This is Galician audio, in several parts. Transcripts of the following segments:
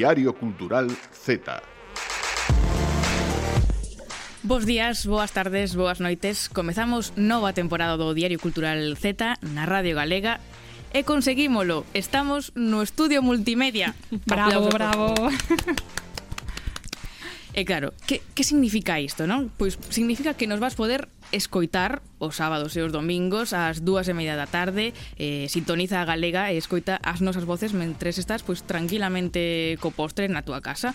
Diario Cultural Z. Bos días, boas tardes, boas noites. Comezamos nova temporada do Diario Cultural Z na Radio Galega e conseguímolo. Estamos no estudio multimedia. bravo, Aplausos. bravo. E claro, que, que significa isto, non? Pois significa que nos vas poder escoitar os sábados e os domingos ás dúas e media da tarde eh, sintoniza a Galega e escoita as nosas voces mentres estás pois tranquilamente co postre na túa casa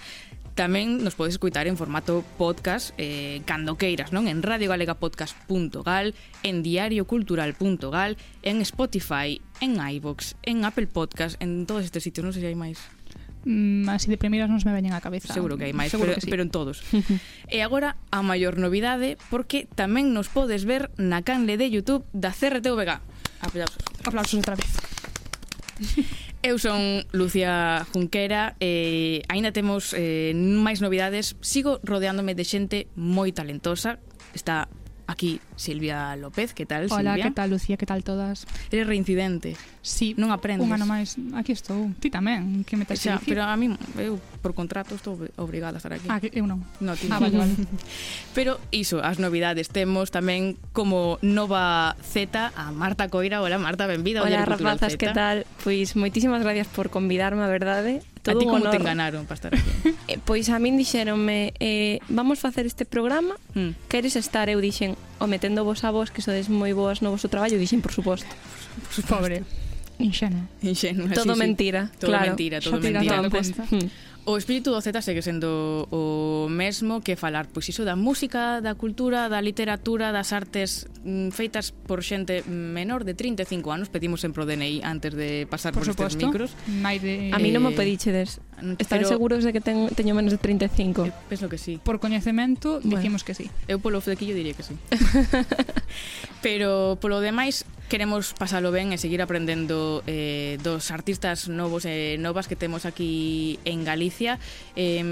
Tamén nos podes escoitar en formato podcast eh, cando queiras, non? En radiogalegapodcast.gal, en diariocultural.gal, en Spotify, en iVox, en Apple Podcast, en todos estes sitios, non sei se hai máis mm, así de primeiras non se me veñen á cabeza. Seguro que hai máis, Seguro pero, sí. pero en todos. e agora a maior novidade porque tamén nos podes ver na canle de YouTube da CRTVG. Aplausos. Aplausos outra vez. Eu son Lucía Junquera e aínda temos eh, máis novidades. Sigo rodeándome de xente moi talentosa. Está Aquí, Silvia López, que tal, Hola, Silvia? que tal, Lucía, que tal todas? Eres reincidente. Sí. Non aprendes. Un ano máis, aquí estou. Ti tamén, que me tes xa, Pero a mí, eu, por contrato, estou obrigada a estar aquí. Ah, que eu non. No, ti ah, vale, vale. pero iso, as novidades. Temos tamén como nova Z a Marta Coira. Hola, Marta, benvida. Hola, rapazas, que tal? Pois, moitísimas gracias por convidarme, a verdade. Todo a ti como honor. te enganaron para estar aquí? Eh, pois a min dixeronme, eh, vamos facer este programa, mm. queres estar? Eu dixen, o metendo vos a vos, que sodes moi boas no voso traballo, dixen, por suposto. Pobre. Inxena Inxenua, Todo sí, mentira, sí. Todo claro. mentira, todo mentira. Todo mentira. Mm. O espírito do Z segue sendo o mesmo que falar pois iso da música, da cultura, da literatura, das artes mm, feitas por xente menor de 35 anos. Pedimos sempre o DNI antes de pasar por, por estes micros. Maide... A mí non me pedíchedes. Mm, Están pero... seguros de que ten, teño menos de 35? Eh, penso que sí. Por coñecemento, bueno, dicimos que sí. Eu polo flequillo diría que sí. pero polo demais, Queremos pasalo ben e seguir aprendendo eh, dos artistas novos e eh, novas que temos aquí en Galicia. Eh,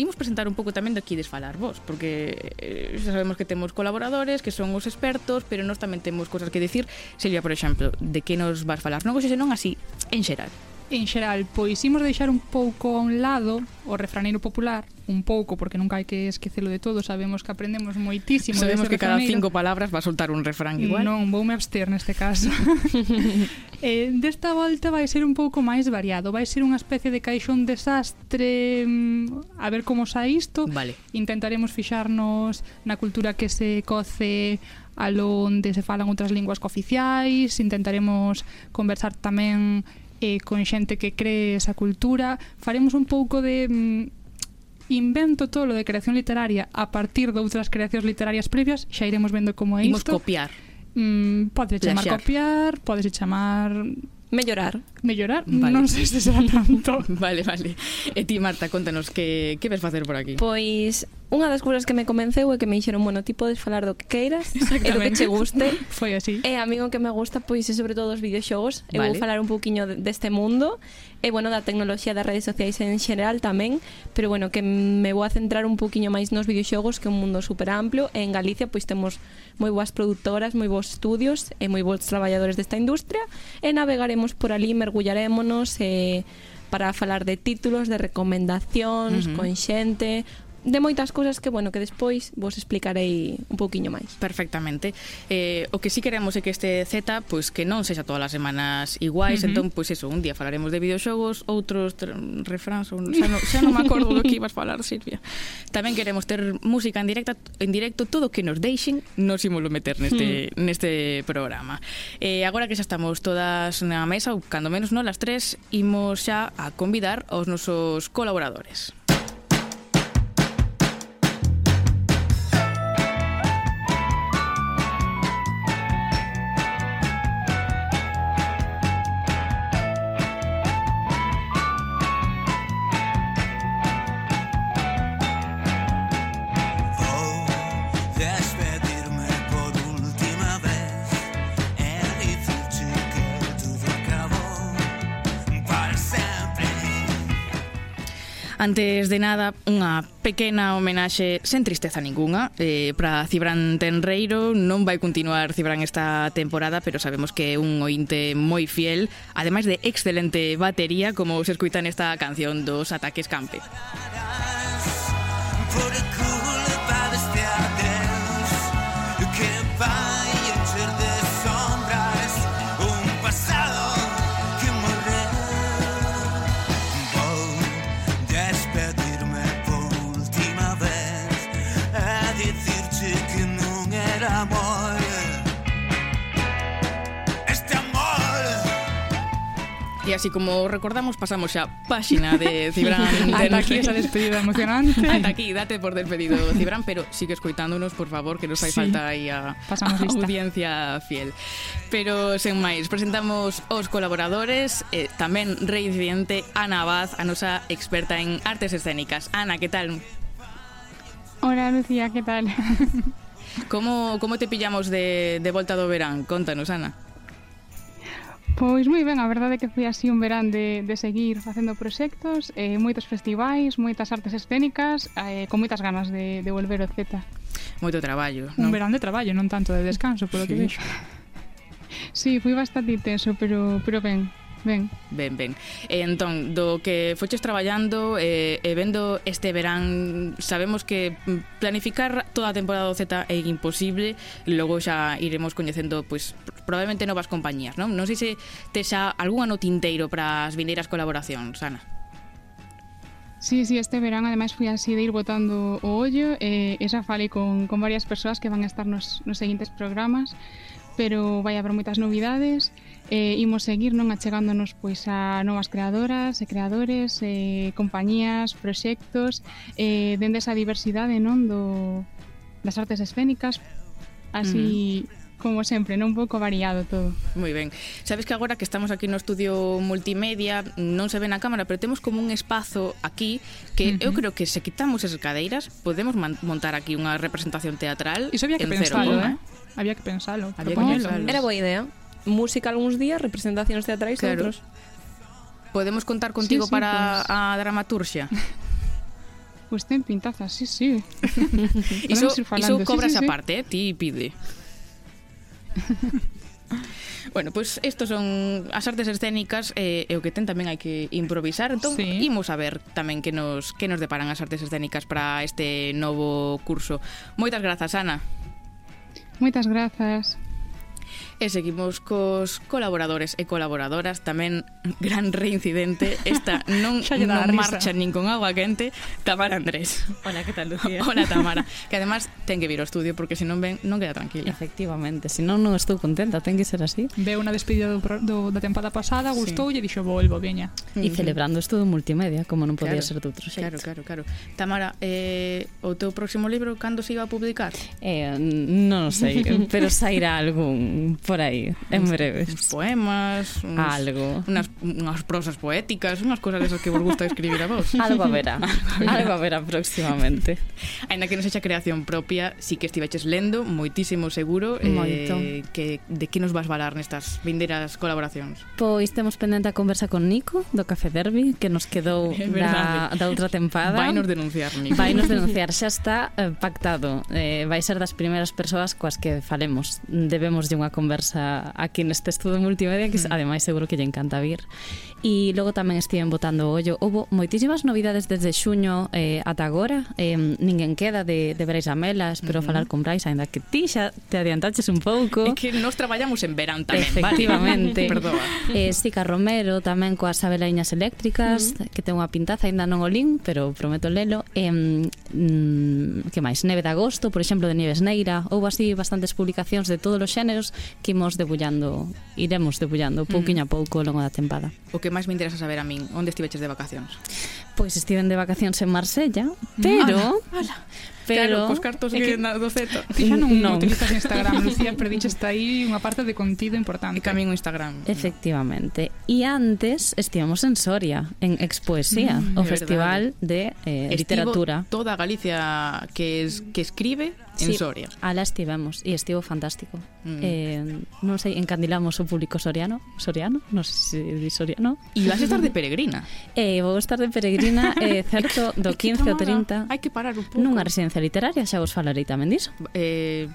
imos presentar un pouco tamén de aquí desfalar vos, porque eh, xa sabemos que temos colaboradores, que son os expertos, pero nós tamén temos cosas que decir. Silvia, por exemplo, de que nos vas falar? Non, senón así, en xeral en xeral, pois imos deixar un pouco a un lado o refraneiro popular, un pouco, porque nunca hai que esquecelo de todo, sabemos que aprendemos moitísimo Sabemos que cada cinco palabras va a soltar un refrán igual. Non, vou me abster neste caso. eh, desta volta vai ser un pouco máis variado, vai ser unha especie de caixón desastre, mm, a ver como sai isto. Vale. Intentaremos fixarnos na cultura que se coce a onde se falan outras linguas cooficiais, intentaremos conversar tamén eh, con xente que cree esa cultura. Faremos un pouco de mm, invento lo de creación literaria a partir de outras creacións literarias previas, xa iremos vendo como é Imos isto. copiar. Mm, pode chamar Plaxar. copiar, pode chamar Mellorar. Mellorar? Vale. Non sei se será tanto. vale, vale. E ti, Marta, contanos que, que ves facer por aquí. Pois unha das cousas que me convenceu é que me dixeron, bueno, ti podes falar do que queiras e do que che guste. Foi así. E a mí o que me gusta pois é sobre todo os videoxogos. Vale. Eu vou falar un pouquiño deste mundo e bueno, da tecnoloxía das redes sociais en xeral tamén, pero bueno, que me vou a centrar un pouquiño máis nos videoxogos que é un mundo super amplio e en Galicia pois temos moi boas produtoras, moi bons estudios e moi bons traballadores desta industria e navegaremos por ali, mergullarémonos e para falar de títulos, de recomendacións, uh -huh. con xente, de moitas cousas que, bueno, que despois vos explicarei un pouquiño máis. Perfectamente. Eh, o que sí queremos é que este Z, pois pues, que non sexa todas as semanas iguais, uh -huh. entón, pois pues, eso, un día falaremos de videoxogos, outros refráns, ou, xa, no, xa non me acordo do que ibas falar, Silvia. Tamén queremos ter música en directa, en directo, todo o que nos deixen, nos imolo meter neste, uh -huh. neste programa. Eh, agora que xa estamos todas na mesa, ou cando menos non, las tres, imos xa a convidar aos nosos colaboradores. Antes de nada, unha pequena homenaxe sen tristeza ningunha. Eh, para Cibran Tenreiro non vai continuar Cibran esta temporada pero sabemos que é un ointe moi fiel ademais de excelente batería como se escuita nesta canción dos Ataques Campe. Put E así como recordamos, pasamos xa páxina de Cibran. Ata aquí esa despedida emocionante. Ata aquí, date por despedido, Cibran, pero sigue escoitándonos, por favor, que nos fai sí. falta aí a, Pasamos a lista. audiencia fiel. Pero, sen máis, presentamos os colaboradores, eh, tamén reincidente Ana Abad, a nosa experta en artes escénicas. Ana, que tal? Hola, Lucía, que tal? como, como te pillamos de, de volta do verán? Contanos, Ana. Pois moi ben, a verdade é que foi así un verán de, de seguir facendo proxectos, eh, moitos festivais, moitas artes escénicas, eh, con moitas ganas de, de volver o Z. Moito traballo, non? Un verán de traballo, non tanto de descanso, polo sí. que vexo. Sí, foi bastante intenso, pero, pero ben, Ben. Ben, ben. E entón, do que foches traballando eh, e vendo este verán, sabemos que planificar toda a temporada do Z é imposible, logo xa iremos coñecendo pois probablemente novas compañías, non? Non sei se tes xa algún ano tinteiro para as vindeiras colaboracións, Ana. Sí, sí, este verán ademais fui así de ir botando o ollo eh, e eh, xa falei con, con varias persoas que van a estar nos, nos seguintes programas pero vai haber moitas novidades e Eh, imos seguir non achegándonos pois a novas creadoras e creadores, eh, compañías, proxectos, eh, dende esa diversidade non do das artes escénicas, así mm como sempre, non un pouco variado todo. Moi ben. Sabes que agora que estamos aquí no estudio multimedia, non se ve na cámara, pero temos como un espazo aquí que uh -huh. eu creo que se quitamos as cadeiras, podemos montar aquí unha representación teatral. Iso había que pensalo, eh? Había que pensalo, Había que pensalo. Era boa idea música algúns días, representacións teatrais claro. outros. Podemos contar contigo sí, sí, para pues... a dramaturxia. Pois pues ten pintaza, sí, sí. iso, iso cobras sí, sí, aparte, eh? ti pide. Bueno, pois pues estos son as artes escénicas eh, e o que ten tamén hai que improvisar. Entón, sí. imos a ver tamén que nos que nos deparan as artes escénicas para este novo curso. Moitas grazas, Ana. Moitas grazas. E seguimos cos colaboradores e colaboradoras, tamén gran reincidente, esta non, non marcha nin con agua quente, Tamara Andrés. Hola, que tal, Lucía? Hola, Tamara, que además ten que vir ao estudio porque se non ven non queda tranquila. Efectivamente, se non non estou contenta, ten que ser así. Veo unha despedida do, do, da tempada pasada, gustou sí. e dixo, volvo, veña. E mm-hmm. celebrando isto do multimedia, como non podía claro, ser do outro xeito. Claro, claro, claro. Tamara, eh, o teu próximo libro, cando se iba a publicar? Eh, non sei, pero sairá algún por aí, en breves. Uns poemas, uns, algo. Unas, unhas prosas poéticas, unhas cousas esas que vos gusta escribir a vos. Algo haberá, algo haberá próximamente. Ainda que non sexa creación propia, si sí que estiveches lendo, moitísimo seguro, eh, Moito. eh, que, de que nos vas valar nestas vindeiras colaboracións? Pois temos pendente a conversa con Nico, do Café Derby, que nos quedou da, da outra tempada. Vai nos denunciar, Nico. Vai nos denunciar, xa está eh, pactado. Eh, vai ser das primeiras persoas coas que falemos. Debemos de unha conversa convidarvos a, a quen este estudo multimedia, que mm. ademais seguro que lle encanta vir e logo tamén estiven botando o ollo Houve moitísimas novidades desde xuño eh, ata agora. Eh, ninguén queda de, de Brais Amela espero uh -huh. falar con Brais ainda que ti xa te adiantaches un pouco. É que nos traballamos en verán tamén efectivamente. Vale. eh, Sica Romero tamén coas abelaiñas eléctricas uh -huh. que ten unha pintaza ainda non o lin pero prometo lelo. Eh, mm, que máis? Neve de Agosto por exemplo de Nieves Neira. Houve así bastantes publicacións de todos os xéneros que imos debullando iremos debullando pouquiño uh -huh. a pouco ao longo da tempada. O que que máis me interesa saber a min, onde estiveches de vacacións? pois estiven de vacacións en Marsella, pero... Ala, ala. Pero... Claro, cos cartos é que, que do Z. Ti xa non, non. utilizas Instagram, Lucía, pero dixe está aí unha parte de contido importante. E camín o Instagram. Efectivamente. E antes estivemos en Soria, en Expoesía, mm, o festival verdade. de eh, Estivo literatura. toda Galicia que, es, que escribe en sí, Soria. Ala estivemos, e estivo fantástico. Mm. Eh, non sei, encandilamos o público soriano, soriano, non sei se di soriano. E vas a estar de peregrina. Eh, vou estar de peregrina eh, é certo do 15 ao 30 Hai que parar un pouco Nunha residencia literaria, xa vos falarei tamén diso. Eh,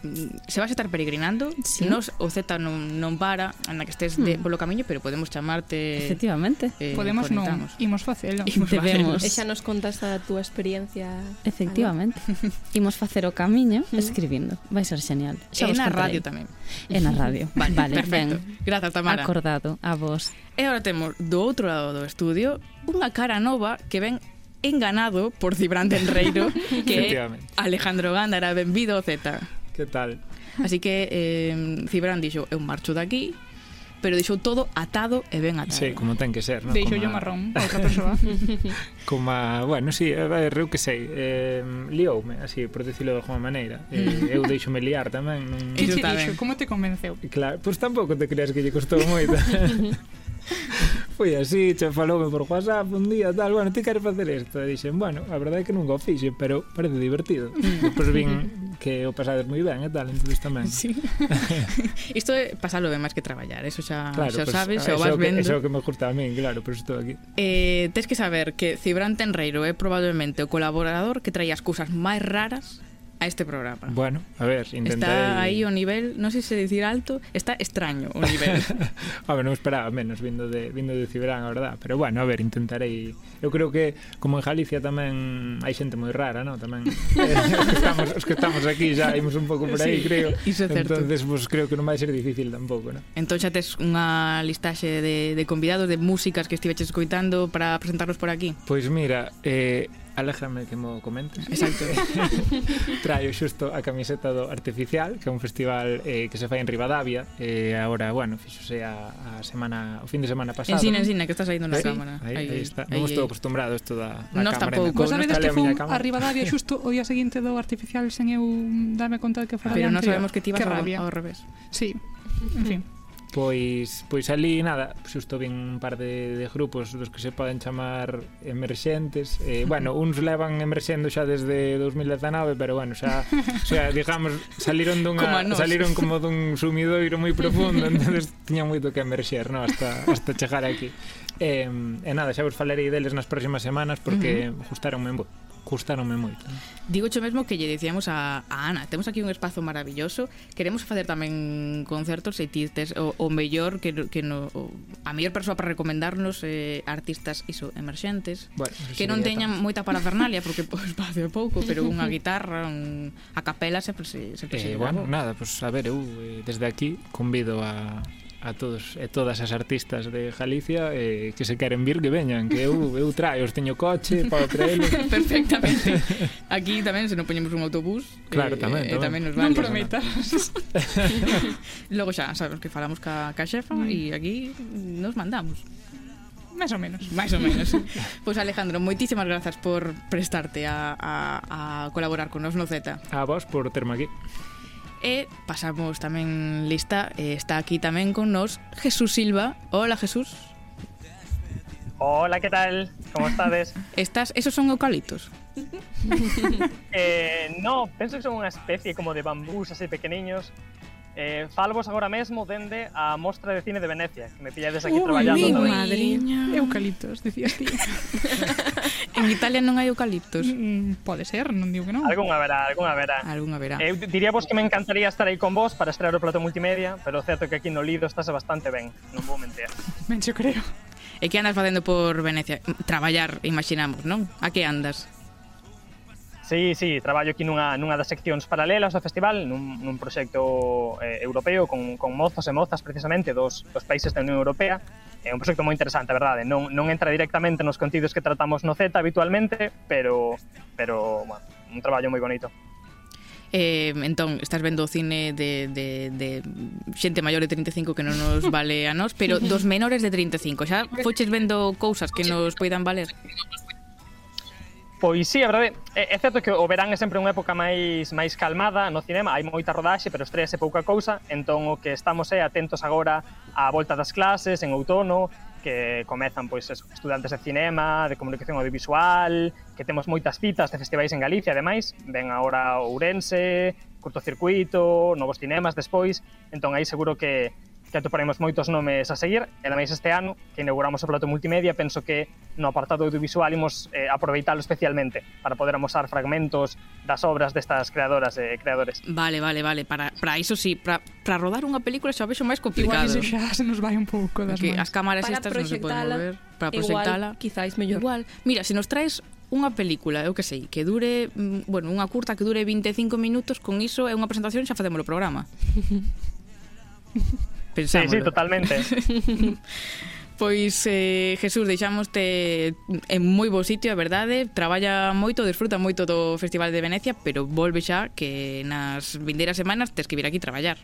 Se vas a estar peregrinando sí. nos, O Z non, non para Anda que estés de, hmm. polo camiño Pero podemos chamarte Efectivamente. eh, Podemos conectamos. non, imos facelo Imos Debemos. E xa nos contas a túa experiencia Efectivamente. Imos facer o camiño hmm. escribindo. Vai ser genial xa E na radio tamén. E na radio. Vale, vale perfecto. Ben. Grazas Tamara. Acordado, a vos. E agora temos do outro lado do estudio unha cara nova que ven enganado por Cibran del Reiro que é Alejandro Gándara, benvido Z. Que tal? Así que eh, Cibran dixo, eu marcho daqui, pero deixou todo atado e ben atado. Sí, como ten que ser, non? Deixou yo Coma... marrón a outra persoa. como, a... bueno, sí, a ver, eu que sei, eh, lioume, así, por decirlo de alguma maneira. Eh, eu deixome liar tamén. Non... Que te dixo? Como te convenceu? Claro, pois pues tampouco te creas que lle costou moito foi así, che faloume por WhatsApp un día, tal, bueno, ti queres facer isto? E dixen, bueno, a verdade é que nunca o fixe, pero parece divertido. Mm. Depois vin que o pasades moi ben e tal, entonces tamén. Sí. isto é pasalo ben máis que traballar, eso xa, claro, xa pues, sabes, xa o vas vendo. Eso que me gusta a min, claro, por isto aquí. Eh, tes que saber que Cibran Tenreiro é probablemente o colaborador que traía as cousas máis raras a este programa. Bueno, a ver, intentarei... Está aí o nivel, non sei se dicir alto, está extraño o nivel. a ver, non esperaba menos vindo de vindo de Ciberán, a verdad, pero bueno, a ver, intentarei. Eu creo que como en Galicia tamén hai xente moi rara, non? Tamén eh, os que estamos os que estamos aquí xa imos un pouco por aí, sí, creo. Iso é certo. Entonces, pues, creo que non vai ser difícil tampouco, non? Entón xa tes unha listaxe de de convidados de músicas que estiveches escoitando para presentarlos por aquí. Pois pues mira, eh Alégrame que mo comentes. Exacto. Traio xusto a camiseta do Artificial, que é un festival eh, que se fai en Rivadavia, e eh, agora, bueno, fixose a, a semana, o fin de semana pasado. Ensina, ensina, que estás aí na sí, cámara. Aí, aí, está. Aí, non estou acostumbrado isto da, da Nos cámara. Tampouco. Vos sabedes que fun a Rivadavia xusto o día seguinte do Artificial sen eu darme conta de que foi ah, Pero non sabemos que ti vas ao, ao revés. Sí, en fin. Pois, pois ali, nada, xusto vin un par de, de grupos dos que se poden chamar emerxentes. Eh, bueno, uns levan emerxendo xa desde 2019, pero bueno, xa, xa digamos, saliron dunha como saliron como dun sumidoiro moi profundo, entonces tiña moito que emerxer, no, hasta hasta chegar aquí. Eh, e eh, eh, nada, xa vos falarei deles nas próximas semanas porque uh -huh. gustaronme moi gustaronme moito. Digo cho mesmo que lle dicíamos a, a Ana, temos aquí un espazo maravilloso, queremos facer tamén concertos e tistes, o, o mellor que, que no, o, a mellor persoa para recomendarnos eh, artistas iso, emerxentes, bueno, que non teñan moita parafernalia, porque o espacio é pouco, pero unha guitarra, un, a capela sempre se, sempre eh, se bueno, nada, pois pues, a ver, eu eh, desde aquí convido a a todos e todas as artistas de Galicia eh, que se queren vir que veñan, que eu, eu traio, os teño coche, para traelo. Perfectamente. Aquí tamén se non poñemos un autobús, eh, claro, eh, tamén, eh, tamén. tamén nos vale. Non prometas. Logo xa sabemos que falamos ca, ca xefa mm. e mm. aquí nos mandamos. Máis ou menos. Máis ou menos. pois pues Alejandro, moitísimas grazas por prestarte a, a, a colaborar con nos no Z. A vos por terme aquí. E pasamos tamén lista, e está aquí tamén con nos Jesús Silva. Hola Jesús. Hola, ¿qué tal? ¿Cómo estades? Estás, esos son eucaliptos. eh, no, penso que son unha especie como de bambús así pequeniños. Eh, falvos agora mesmo dende a Mostra de Cine de Venecia, que me pillades aquí Ui, traballando. mi tamén. madriña. Eucaliptos, decías ti. En Italia non hai eucaliptos. Mm, mm, pode ser, non digo que non. Algúnha verá, algúnha verá. Algúnha verá. Eu diría vos que me encantaría estar aí con vos para estrear o plato multimedia, pero o certo que aquí no Lido estás bastante ben, non vou mentir. Mencho creo. E que andas facendo por Venecia? Traballar, imaginamos, non? A que andas? Sí, sí, traballo aquí nunha, nunha das seccións paralelas do festival, nun, nun proxecto eh, europeo con, con mozos e mozas precisamente dos, dos países da Unión Europea. É un proxecto moi interesante, a verdade. Non, non entra directamente nos contidos que tratamos no Z habitualmente, pero, pero bueno, un traballo moi bonito. Eh, entón, estás vendo o cine de, de, de xente maior de 35 que non nos vale a nós, pero dos menores de 35, xa foches vendo cousas que nos poidan valer? Pois sí, a verdade, é, é certo que o verán é sempre unha época máis máis calmada no cinema, hai moita rodaxe, pero estrease pouca cousa, entón o que estamos é atentos agora á volta das clases en outono, que comezan pois eso, estudantes de cinema, de comunicación audiovisual, que temos moitas citas de festivais en Galicia, ademais, ven agora Ourense, Curtocircuito, Novos Cinemas despois, entón aí seguro que que atoparemos moitos nomes a seguir, e ademais este ano que inauguramos o plato multimedia, penso que no apartado audiovisual imos eh, aproveitalo especialmente para poder amosar fragmentos das obras destas creadoras e eh, creadores. Vale, vale, vale, para, para iso sí, para, para rodar unha película xa vexo máis complicado. Igual iso xa se nos vai un pouco das mans. As cámaras para estas non se poden mover. Para proxectala. Igual, quizáis mellor. Igual. Mira, se nos traes unha película, eu que sei, que dure, mm, bueno, unha curta que dure 25 minutos, con iso é unha presentación xa facemos o programa. Pensámolo. Sí, sí, totalmente. Pois, eh, Jesús, deixámoste en moi bo sitio, a verdade Traballa moito, disfruta moito do Festival de Venecia Pero volve xa que nas vindeiras semanas tes que vir aquí traballar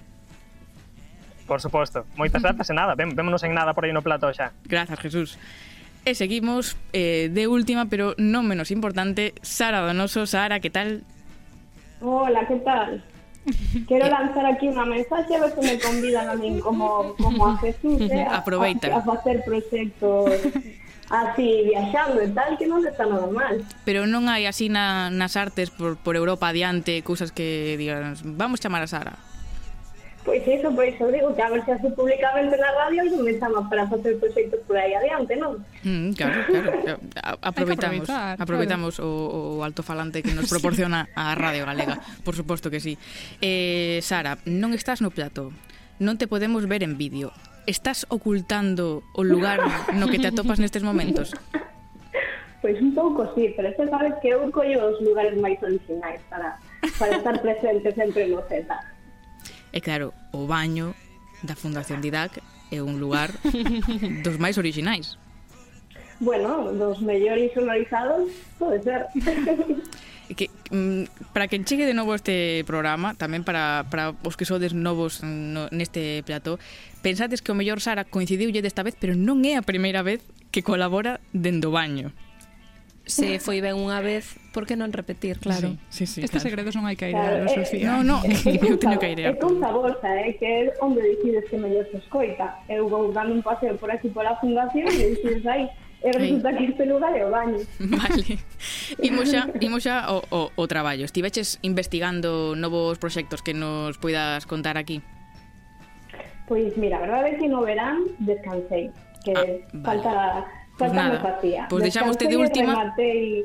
Por suposto, moitas grazas e nada, Vem, vémonos en nada por aí no plato xa Grazas, Jesús E seguimos eh, de última, pero non menos importante Sara Donoso, Sara, que tal? Hola, que tal? Quero lanzar aquí unha mensaxe a ver se me convidan a min como, como a Jesús, eh, a, Aproveita. A, a facer proxectos así viaxando e tal, que non está nada mal. Pero non hai así na, nas artes por, por Europa adiante cousas que digas, vamos chamar a Sara. Pois iso, pois eu digo que a ver se así públicamente na radio e chama para facer proxectos por aí adiante, non? Mm, claro, claro. Aproveitamos, aproveitamos claro. o, o altofalante que nos proporciona a Radio Galega, por suposto que sí. Eh, Sara, non estás no plato, non te podemos ver en vídeo. Estás ocultando o lugar no que te atopas nestes momentos? Pois un pouco sí, pero você sabes que eu collo os lugares máis originais para, para estar presente sempre no Z. E claro, o baño da Fundación Didac é un lugar dos máis orixinais. Bueno, dos mellores sonorizados, pode ser. que, mm, para que chegue de novo este programa, tamén para, para os que sodes novos mm, no, neste plató, pensades que o mellor Sara coincidiulle desta vez, pero non é a primeira vez que colabora dendo baño se foi ben unha vez, por que non repetir, claro. Sí, sí, sí, Estes claro. segredos non hai que airear, eh, claro, Sofía. No, no, eu teño que airear. É conta bolsa, eh, que é onde decides que mellor se escoita. Eu vou dando un paseo por aquí pola fundación e decides aí. E resulta que este lugar é o baño. Vale. Imos xa, imos xa o, o, o traballo. Estiveches investigando novos proxectos que nos poidas contar aquí? Pois mira, a verdade é que no verán descansei. Que ah, vale. falta Pois nada, pois deixámoste de última... Rematei...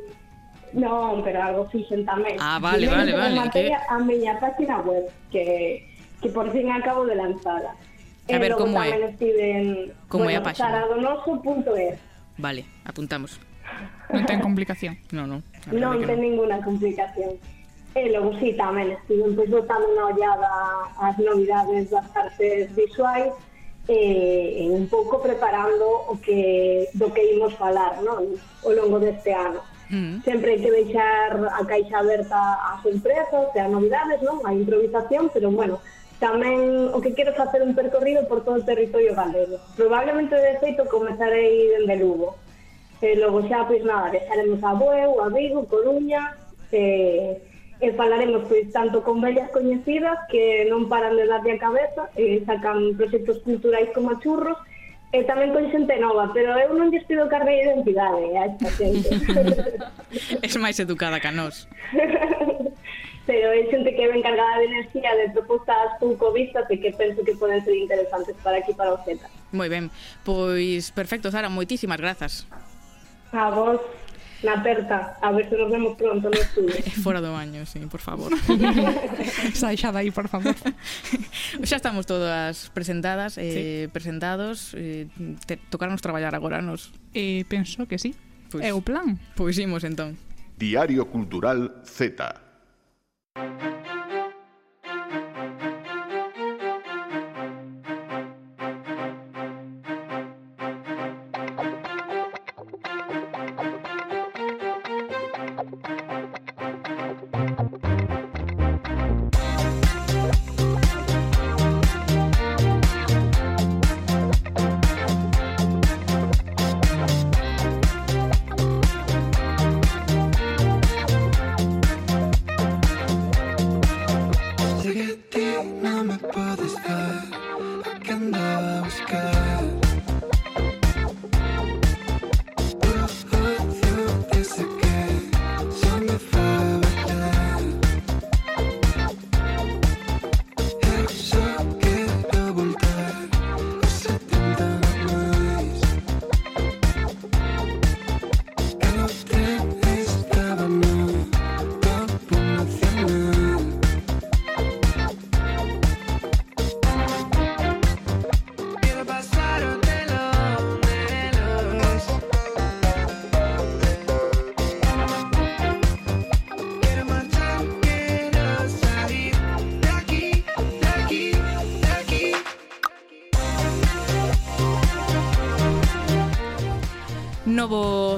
Non, pero algo fixen tamén. Ah, vale, vale, vale. Que... A miña página web, que, que por fin acabo de lanzala. A ver, como é? Piden, como bueno, é a página? saradonoso.es Vale, apuntamos. Non ten complicación. Non, non. Non ten no. ninguna complicación. Eh, e logo sí, tamén estive pois, botando unha ollada ás novidades das artes visuais eh, un pouco preparando o que do que imos falar non? ao longo deste ano. Mm. Sempre hai que deixar a caixa aberta ás empresas e a novidades, non? a improvisación, pero bueno, tamén o que quero facer un percorrido por todo o territorio galego. Probablemente de feito comezarei dende Lugo. E logo xa, pois nada, deixaremos a Bueu, a Vigo, Coruña, eh, e falaremos pois, tanto con vellas coñecidas que non paran de darlle a cabeza e sacan proxectos culturais como a churros e tamén con xente nova, pero eu non lles pido carne de identidade eh, a esta xente. es máis educada que a nós. pero é xente que ven cargada de enerxía, de propostas pouco vistas e que penso que poden ser interesantes para aquí para o Z. Moi ben, pois perfecto, Sara, moitísimas grazas. A vos na aperta, a ver se nos vemos pronto no estudio. Fora do baño, sí, por favor. Sai xa dai, por favor. xa estamos todas presentadas, eh, sí. presentados, eh, te, tocarnos traballar agora nos... Eh, penso que sí. Pois, é o plan. Pois imos entón. Diario Cultural Z.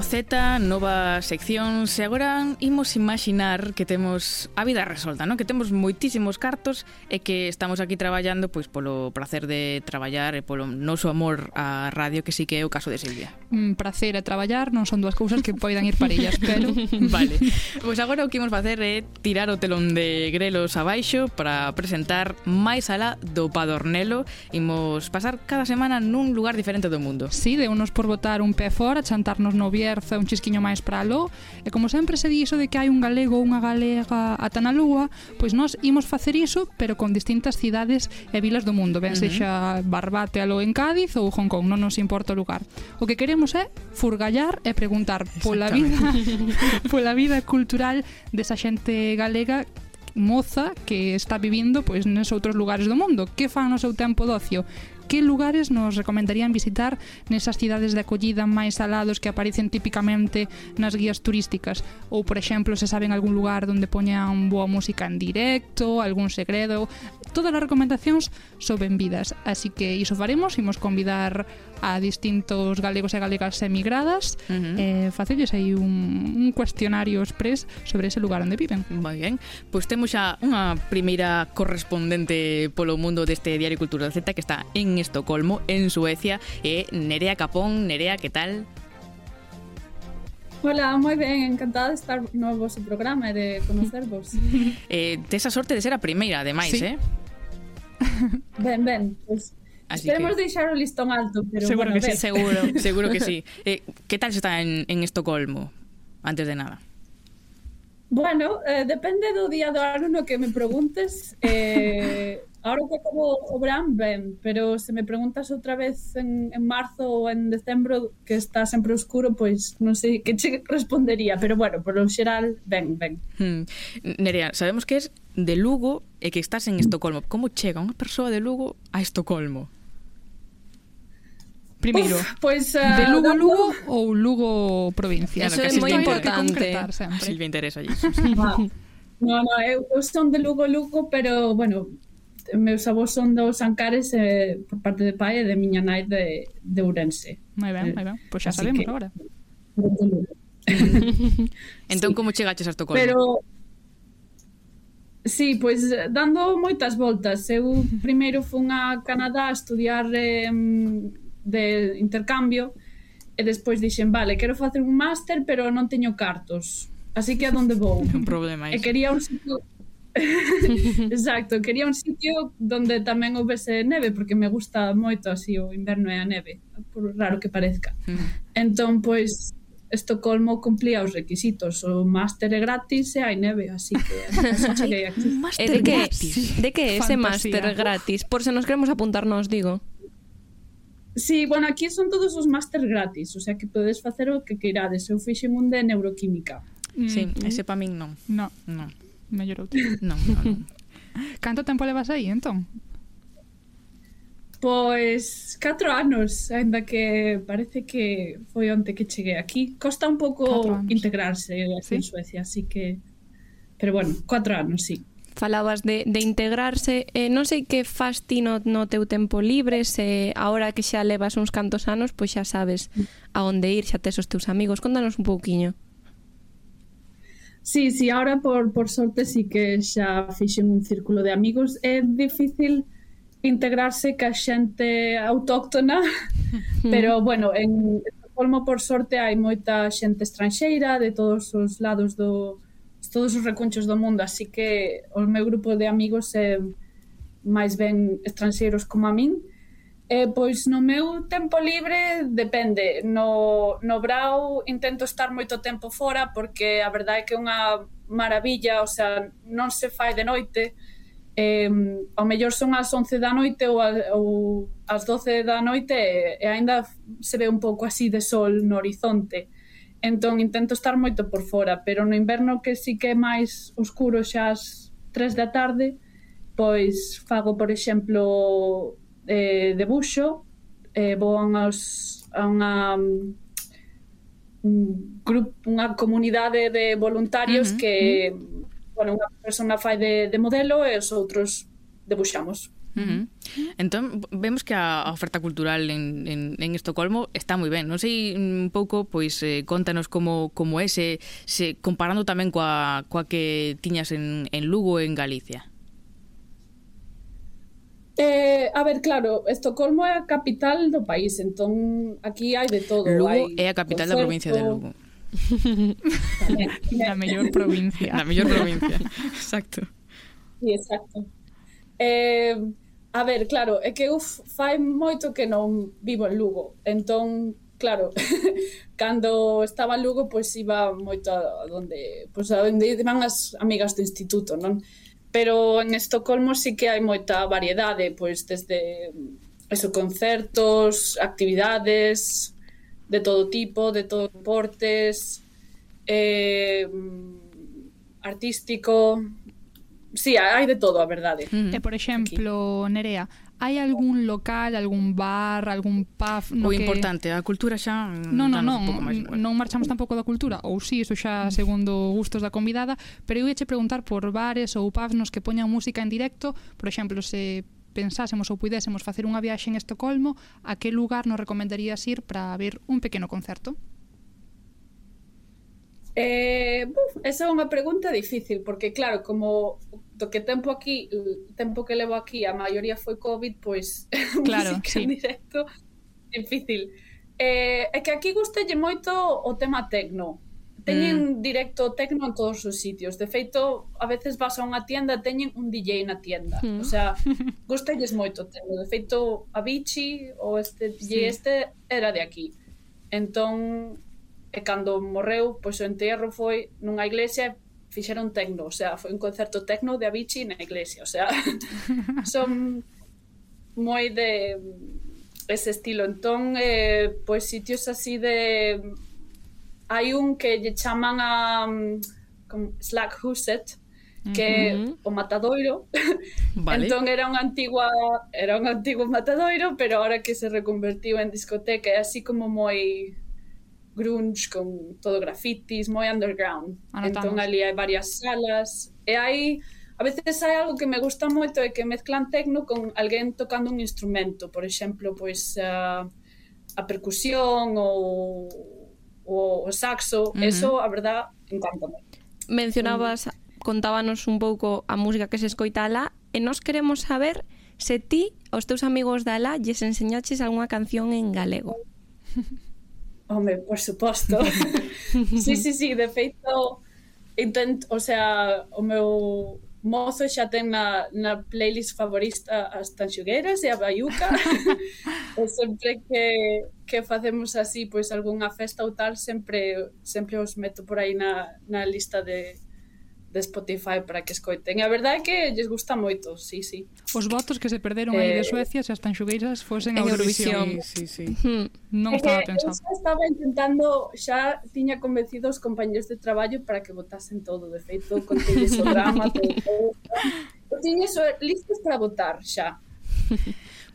Z, nova sección Se agora imos imaginar que temos a vida resolta, non? Que temos moitísimos cartos e que estamos aquí traballando pois polo placer de traballar e polo noso amor á radio que sí que é o caso de Silvia mm, prazer e traballar non son dúas cousas que poidan ir parellas, pero... vale. Pois agora o que imos facer é tirar o telón de grelos abaixo para presentar máis alá do Padornelo. Imos pasar cada semana nun lugar diferente do mundo. Sí, de unos por botar un pé fora, chantarnos no Bierza un chisquiño máis para aló. E como sempre se di iso de que hai un galego ou unha galega ata na lúa, pois nós imos facer iso, pero con distintas cidades e vilas do mundo. Ben, uh -huh. sexa Barbate aló en Cádiz ou Hong Kong, non nos importa o lugar. O que queremos queremos é eh, furgallar e preguntar pola vida pola vida cultural desa xente galega moza que está vivindo pois nos outros lugares do mundo. Que fan no seu tempo de ocio? que lugares nos recomendarían visitar nesas cidades de acollida máis alados que aparecen típicamente nas guías turísticas? Ou, por exemplo, se saben algún lugar onde poñan boa música en directo, algún segredo... Todas as recomendacións soben vidas, así que iso faremos, imos convidar a distintos galegos e galegas emigradas uh -huh. eh, facelles aí un, un cuestionario express sobre ese lugar onde viven. Moi ben, pois pues temos xa unha primeira correspondente polo mundo deste Diario Cultural Z que está en en Estocolmo, en Suecia, e Nerea Capón. Nerea, que tal? Hola, moi ben, encantada de estar no vosso programa e de conocervos. eh, tes a sorte de ser a primeira, ademais, sí. eh? Ben, ben, pues, Así Esperemos que... deixar o listón alto, pero seguro bueno, que ben. sí. seguro, seguro que sí. Eh, que tal se está en, en Estocolmo? Antes de nada. Bueno, eh, depende do día do ano no que me preguntes. Eh, ahora que acabo o verán, ben, pero se me preguntas outra vez en, en marzo ou en decembro que está sempre oscuro, pois non sei que che respondería, pero bueno, por lo xeral, ben, ben. Hmm. Nerea, sabemos que es de Lugo e que estás en Estocolmo. Como chega unha persoa de Lugo a Estocolmo? Primeiro, Uf, pois, uh, de Lugo Lugo ou Lugo provincia? Eso é moi importante. Silvia interesa iso. Ah. No, no, eh, eu, eu son de Lugo Lugo, pero, bueno, meus avós son dos Ancares eh, por parte de pai e de miña nai de, de Ourense. Moi ben, moi ben. Pois pues xa Así sabemos que... agora. entón, sí. como chegaches a Estocolmo? Pero... Sí, pois pues, dando moitas voltas. Eu primeiro fun a Canadá a estudiar eh, de intercambio e despois dixen, vale, quero facer un máster pero non teño cartos así que a donde vou? un problema iso. e quería un sitio exacto, quería un sitio donde tamén houvese neve porque me gusta moito así o inverno e a neve por raro que parezca mm. entón pois Estocolmo cumplía os requisitos o máster é gratis e hai neve así que cheguei aquí. máster de que, gratis. de que é ese máster gratis? por se nos queremos apuntarnos digo Sí, bueno, aquí son todos os máster gratis, o sea que podedes facer o que queirades. Eu fixen un de neuroquímica. Mm. Sí, ese pa min non. No, no. Mellor outro. Non, non, non. Canto tempo levas aí, entón? Pois, 4 anos, ainda que parece que foi onte que cheguei aquí. Costa un pouco integrarse aquí ¿Sí? en Suecia, así que... Pero bueno, 4 anos, sí falabas de, de integrarse. Eh, non sei que fas ti no, no teu tempo libre, se agora que xa levas uns cantos anos, pois xa sabes a onde ir, xa tes os teus amigos. Contanos un pouquiño. Sí, sí, ahora por, por sorte sí que xa fixen un círculo de amigos. É difícil integrarse ca xente autóctona, pero bueno, en Estocolmo por sorte hai moita xente estranxeira de todos os lados do, todos os recunchos do mundo, así que o meu grupo de amigos é máis ben estranxeiros como a min. E, pois no meu tempo libre depende. No, no Brau intento estar moito tempo fora porque a verdade é que é unha maravilla, o sea, non se fai de noite, eh, ao mellor son as 11 da noite ou, a, ou as 12 da noite e aínda se ve un pouco así de sol no horizonte entón intento estar moito por fora, pero no inverno que sí que é máis oscuro xa as 3 da tarde, pois fago, por exemplo, eh, debuxo, eh, vou a, unhas, a unha un grupo, unha comunidade de voluntarios uh -huh. que, bueno, unha persona fai de, de modelo e os outros debuxamos. Uh -huh. Entón, vemos que a, a oferta cultural en, en, en Estocolmo está moi ben. Non sei un pouco, pois, eh, contanos como, como é, se, se, comparando tamén coa, coa que tiñas en, en Lugo en Galicia. Eh, a ver, claro, Estocolmo é a capital do país, entón aquí hai de todo. Lugo hai é a capital concerto, da provincia de Lugo. Na mellor provincia. Na mellor provincia, exacto. Sí, exacto. Eh, A ver, claro, é que eu fai moito que non vivo en Lugo. Entón, claro, cando estaba en Lugo, pois iba moito a donde, pois a donde iban as amigas do instituto, non? Pero en Estocolmo sí que hai moita variedade, pois desde eso, concertos, actividades de todo tipo, de todo deportes, eh, artístico, sí, hai de todo, a verdade. Mm. E, eh. eh, por exemplo, Aquí. Nerea, hai algún local, algún bar, algún pub no o que... importante, mm, a cultura xa non, non, non, máis, non marchamos tampouco da cultura ou si, sí, iso xa segundo gustos da convidada pero eu che preguntar por bares ou pubs nos que poñan música en directo por exemplo, se pensásemos ou pudésemos facer unha viaxe en Estocolmo a que lugar nos recomendarías ir para ver un pequeno concerto? Eh, buf, esa é unha pregunta difícil porque claro, como do que tempo aquí, tempo que levo aquí, a maioría foi Covid, pois claro, sí. en directo difícil. Eh, é que aquí gustalle moito o tema tecno. Teñen mm. directo tecno en todos os sitios. De feito, a veces vas a unha tienda e teñen un DJ na tienda. Mm. O sea, gustalles moito tecno. De feito, Avicii ou este DJ sí. este era de aquí. Entón, e cando morreu, pois o enterro foi nunha iglesia fixeron tecno, o sea, foi un concerto tecno de Avicii na iglesia, o sea, son moi de ese estilo. Entón, eh, pois sitios así de... Hai un que lle chaman a como Slack Huset, que uh o matadoiro. Vale. entón era unha antigua era un antigo matadoiro, pero ahora que se reconvertiu en discoteca é así como moi grunge, con todo grafitis, moi underground. Anotamos. Entón ali hai varias salas e hai A veces hai algo que me gusta moito é que mezclan tecno con alguén tocando un instrumento, por exemplo, pois a, ah, a percusión ou o, o saxo, uh -huh. eso a verdad encantame. Mencionabas, uh -huh. contábanos un pouco a música que se escoita alá e nós queremos saber se ti, os teus amigos da alá, lles enseñaches algunha canción en galego. Hombre, por suposto. sí, sí, sí, de feito intento, o sea, o meu mozo xa ten na, na playlist favorista as tanxugueras e a baiuca e sempre que, que facemos así pois algunha festa ou tal sempre sempre os meto por aí na, na lista de, de Spotify para que escoiten. E a verdade é que lles gusta moito, sí, sí. Os votos que se perderon eh, aí de eh, Suecia se as tanxugueiras fosen a Eurovisión. Sí, sí, sí. Non estaba eh, pensado. Eu estaba intentando, xa tiña convencido os compañeros de traballo para que votasen todo, de feito, con o drama, todo, todo. Tiñes listos para votar xa.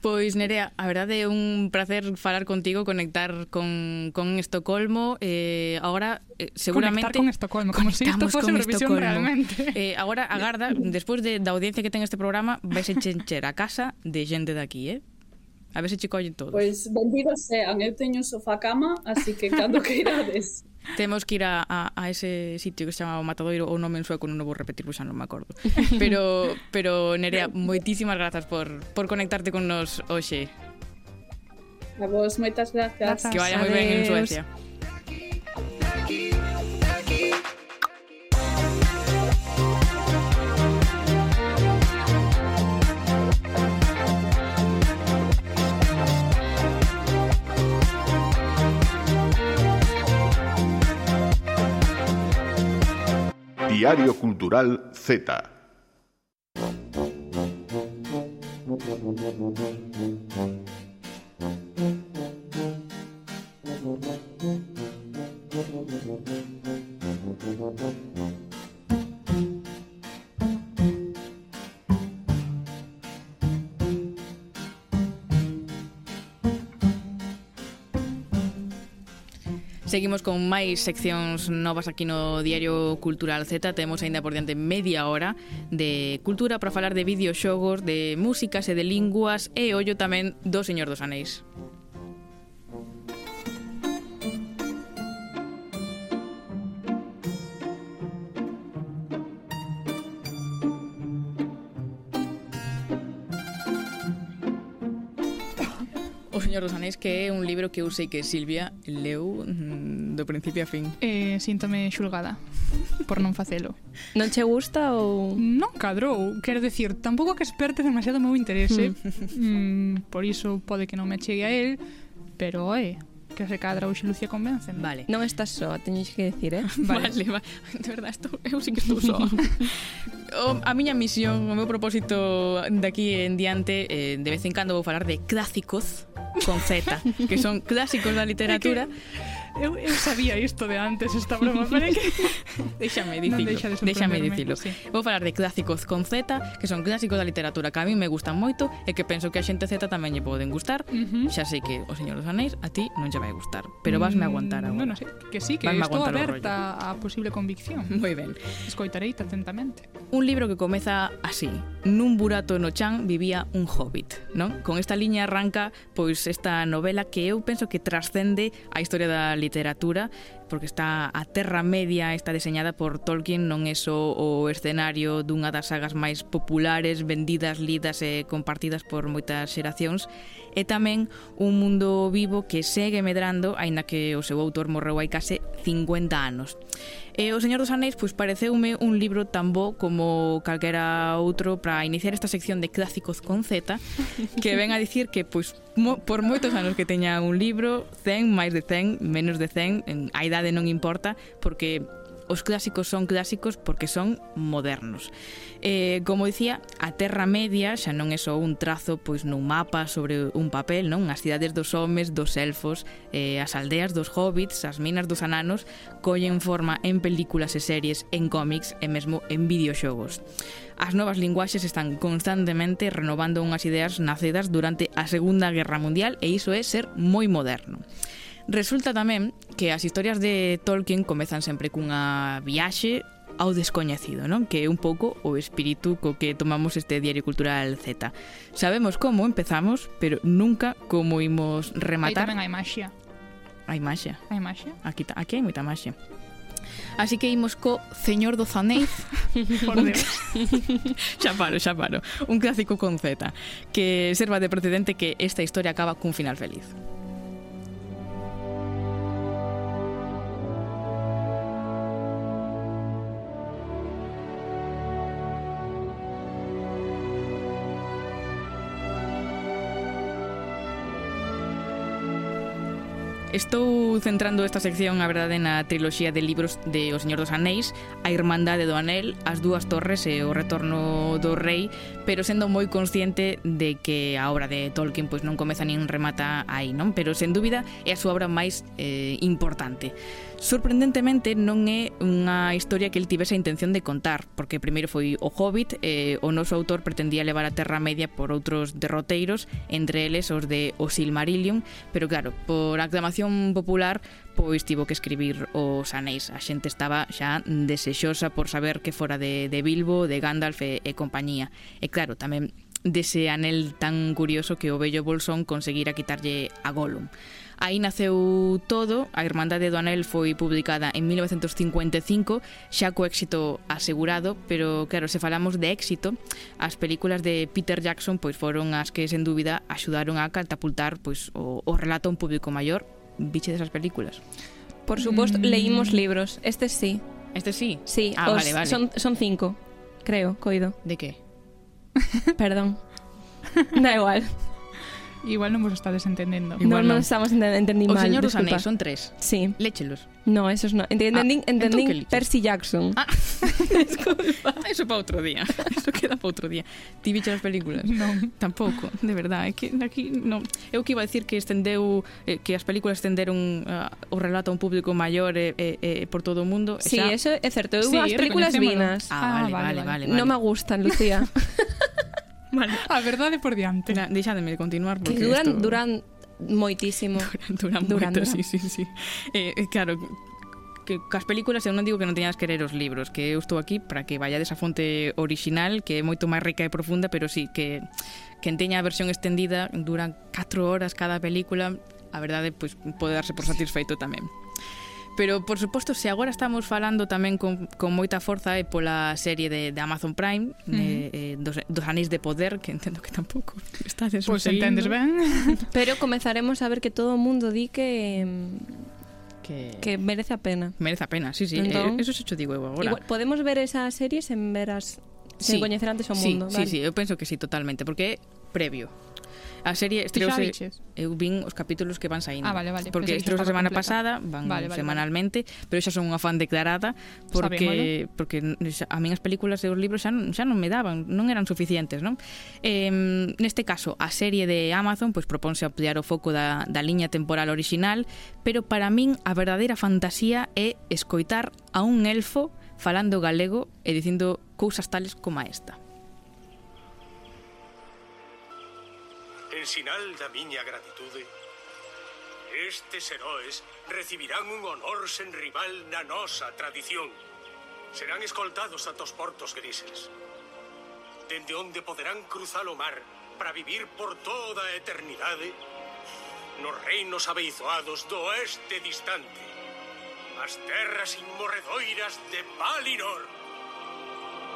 Pois Nerea, a verdade é un placer falar contigo, conectar con, con Estocolmo. Eh, agora, eh, seguramente... Conectar con Estocolmo, como se si isto fose Eurovisión realmente. Eh, agora, agarda, despois de, da audiencia que ten este programa, vais a encher a casa de xente daqui, eh? A ver se che todos. Pois, bendidos sean, eu teño un sofá cama, así que cando que irades. Temos que ir a, a, a ese sitio que se chama o Matadoiro ou nome en sueco, non o vou repetir, pois xa non me acordo. Pero, pero Nerea, moitísimas grazas por, por conectarte con nos hoxe. A vos, moitas grazas. grazas. Que vaya moi ben en Suecia. Diario Cultural Z. Seguimos con máis seccións novas aquí no Diario Cultural Z. Temos aínda por diante media hora de cultura para falar de videoxogos, de músicas e de linguas E ollo tamén do Señor dos Anéis Señor dos Anéis que é un libro que eu sei que Silvia leu mm, do principio a fin. Eh, síntome xulgada por non facelo. Non che gusta ou...? Non cadrou, quero decir, tampouco que esperte demasiado meu interese, mm. mm. Por iso pode que non me chegue a él, pero é... Eh, que se cadra hoxe Lucia convence. Vale. Non estás soa, teñes que decir, eh? Vale, vale. vale. De verdade, estou, eu sí que estou soa. o, a miña misión, o meu propósito daqui en diante, eh, de vez en cando vou falar de clásicos con Z, que son clásicos da literatura. Eu, eu sabía isto de antes, esta broma, pero que... Déxame dicilo. Deixa de Déxame dicilo. Sí. Vou falar de clásicos con Z, que son clásicos da literatura que a mí me gustan moito e que penso que a xente Z tamén lle poden gustar. Uh -huh. Xa sei que O Señor dos Anéis a ti non lle vai gustar, pero vasme aguantar agora. Bueno, sí, que sí, que vasme estou aberta a posible convicción. Moi ben. Escoitarei atentamente. Un libro que comeza así. Nun burato no chan vivía un hobbit, non? Con esta liña arranca pois esta novela que eu penso que trascende a historia da literatura, porque está a Terra Media está deseñada por Tolkien, non é só o escenario dunha das sagas máis populares, vendidas, lidas e compartidas por moitas xeracións, é tamén un mundo vivo que segue medrando, aínda que o seu autor morreu hai case 50 anos. E O Señor dos Anéis pois pareceume un libro tan bo como calquera outro para iniciar esta sección de clásicos con Z, que ven a dicir que pois mo, por moitos anos que teña un libro, 100, máis de 100, menos de 100, en, a idade non importa, porque os clásicos son clásicos porque son modernos. Eh, como dicía, a Terra Media xa non é só un trazo pois nun mapa sobre un papel, non? As cidades dos homes, dos elfos, eh, as aldeas dos hobbits, as minas dos ananos collen forma en películas e series, en cómics e mesmo en videoxogos. As novas linguaxes están constantemente renovando unhas ideas nacidas durante a Segunda Guerra Mundial e iso é ser moi moderno. Resulta tamén que as historias de Tolkien comezan sempre cunha viaxe ao descoñecido, non? Que é un pouco o espírito co que tomamos este Diario Cultural Z. Sabemos como empezamos, pero nunca como imos rematar. Aí tamén hai maxia. Hai maxia. Hai maxia. Aquí, aquí hai moita maxia. Así que imos co Señor do Zanéis Por Deus Xa paro, xa paro Un clásico con Z Que serva de precedente que esta historia acaba cun final feliz Estou centrando esta sección, a verdade, na triloxía de libros de O Señor dos Anéis, A Irmandade do Anel, As Dúas Torres e O Retorno do Rei, pero sendo moi consciente de que a obra de Tolkien pois non comeza nin remata aí, non? Pero, sen dúbida, é a súa obra máis eh, importante. Sorprendentemente non é unha historia que el tivese a intención de contar, porque primeiro foi o Hobbit, e o noso autor pretendía levar a Terra Media por outros derroteiros, entre eles os de O Silmarillion, pero claro, por aclamación popular pois tivo que escribir os anéis. A xente estaba xa desexosa por saber que fora de, de Bilbo, de Gandalf e, e compañía. E claro, tamén dese anel tan curioso que o bello Bolsón conseguira quitarlle a Gollum. Aí naceu todo, a Irmandade do Anel foi publicada en 1955, xa co éxito asegurado, pero claro, se falamos de éxito, as películas de Peter Jackson pois foron as que sen dúbida axudaron a catapultar pois o, o relato a un público maior, biche desas películas. Por suposto, mm. leímos libros, este sí. Este sí? Sí, ah, os, vale, vale. Son, son cinco, creo, coido. De que? Perdón. da igual. Igual non vos estades entendendo. Igual non, non estamos enten entendindo mal. O señor Anéis son tres. Sí. Léchelos. No, esos no. Entendín, ah, entendín Percy Jackson. Ah. Eso para outro día. Eso queda para outro día. Ti bicho as películas? Non. Tampouco, de verdade. É que aquí non. Eu que iba a decir que estendeu eh, que as películas estenderon uh, o relato a un público maior e eh, eh, por todo o mundo. Sí, xa... eso é certo. Eu sí, as películas vinas. Ah, ah, vale, vale, vale, vale, vale. Non me gustan, Lucía. Vale. A verdade por diante. Na, deixademe continuar porque que duran, esto... duran moitísimo. Duran, duran, duran moito, sí, sí, sí. Eh, eh, claro, que cas películas eu non digo que non teñas que ler os libros, que eu estou aquí para que vayades a fonte orixinal, que é moito máis rica e profunda, pero sí, que quen teña a versión estendida duran 4 horas cada película, a verdade, pois pode darse por satisfeito tamén. Pero, por suposto, se agora estamos falando tamén con, con moita forza é pola serie de, de Amazon Prime, uh -huh. eh, dos, dos anéis de poder, que entendo que tampouco está Pois pues entendes ben. Pero comezaremos a ver que todo o mundo di que... Que... que merece a pena. Merece a pena, sí, sí. Entón, eh, eso se cho digo eu agora. Igual, podemos ver esas series en veras sen sí. coñecer antes o mundo. Sí, vale. sí, sí, eu penso que sí, totalmente, porque é previo. A serie estreouse... Eu vin os capítulos que van saindo. Ah, vale, vale. Porque estreouse a semana completa. pasada, van vale, vale, semanalmente, vale. pero xa son unha fan declarada porque Sabemos, porque a min as películas e os libros xa non, xa non me daban, non eran suficientes, non? Eh, neste caso, a serie de Amazon pois proponse ampliar o foco da, da liña temporal original, pero para min a verdadeira fantasía é escoitar a un elfo falando galego e dicindo cousas tales como esta. En sinal da miña gratitude, estes heróis recibirán un honor sen rival na nosa tradición. Serán escoltados ata os portos grises, dende onde poderán cruzar o mar para vivir por toda a eternidade nos reinos abeizoados do oeste distante, as terras inmorredoiras de Valinor.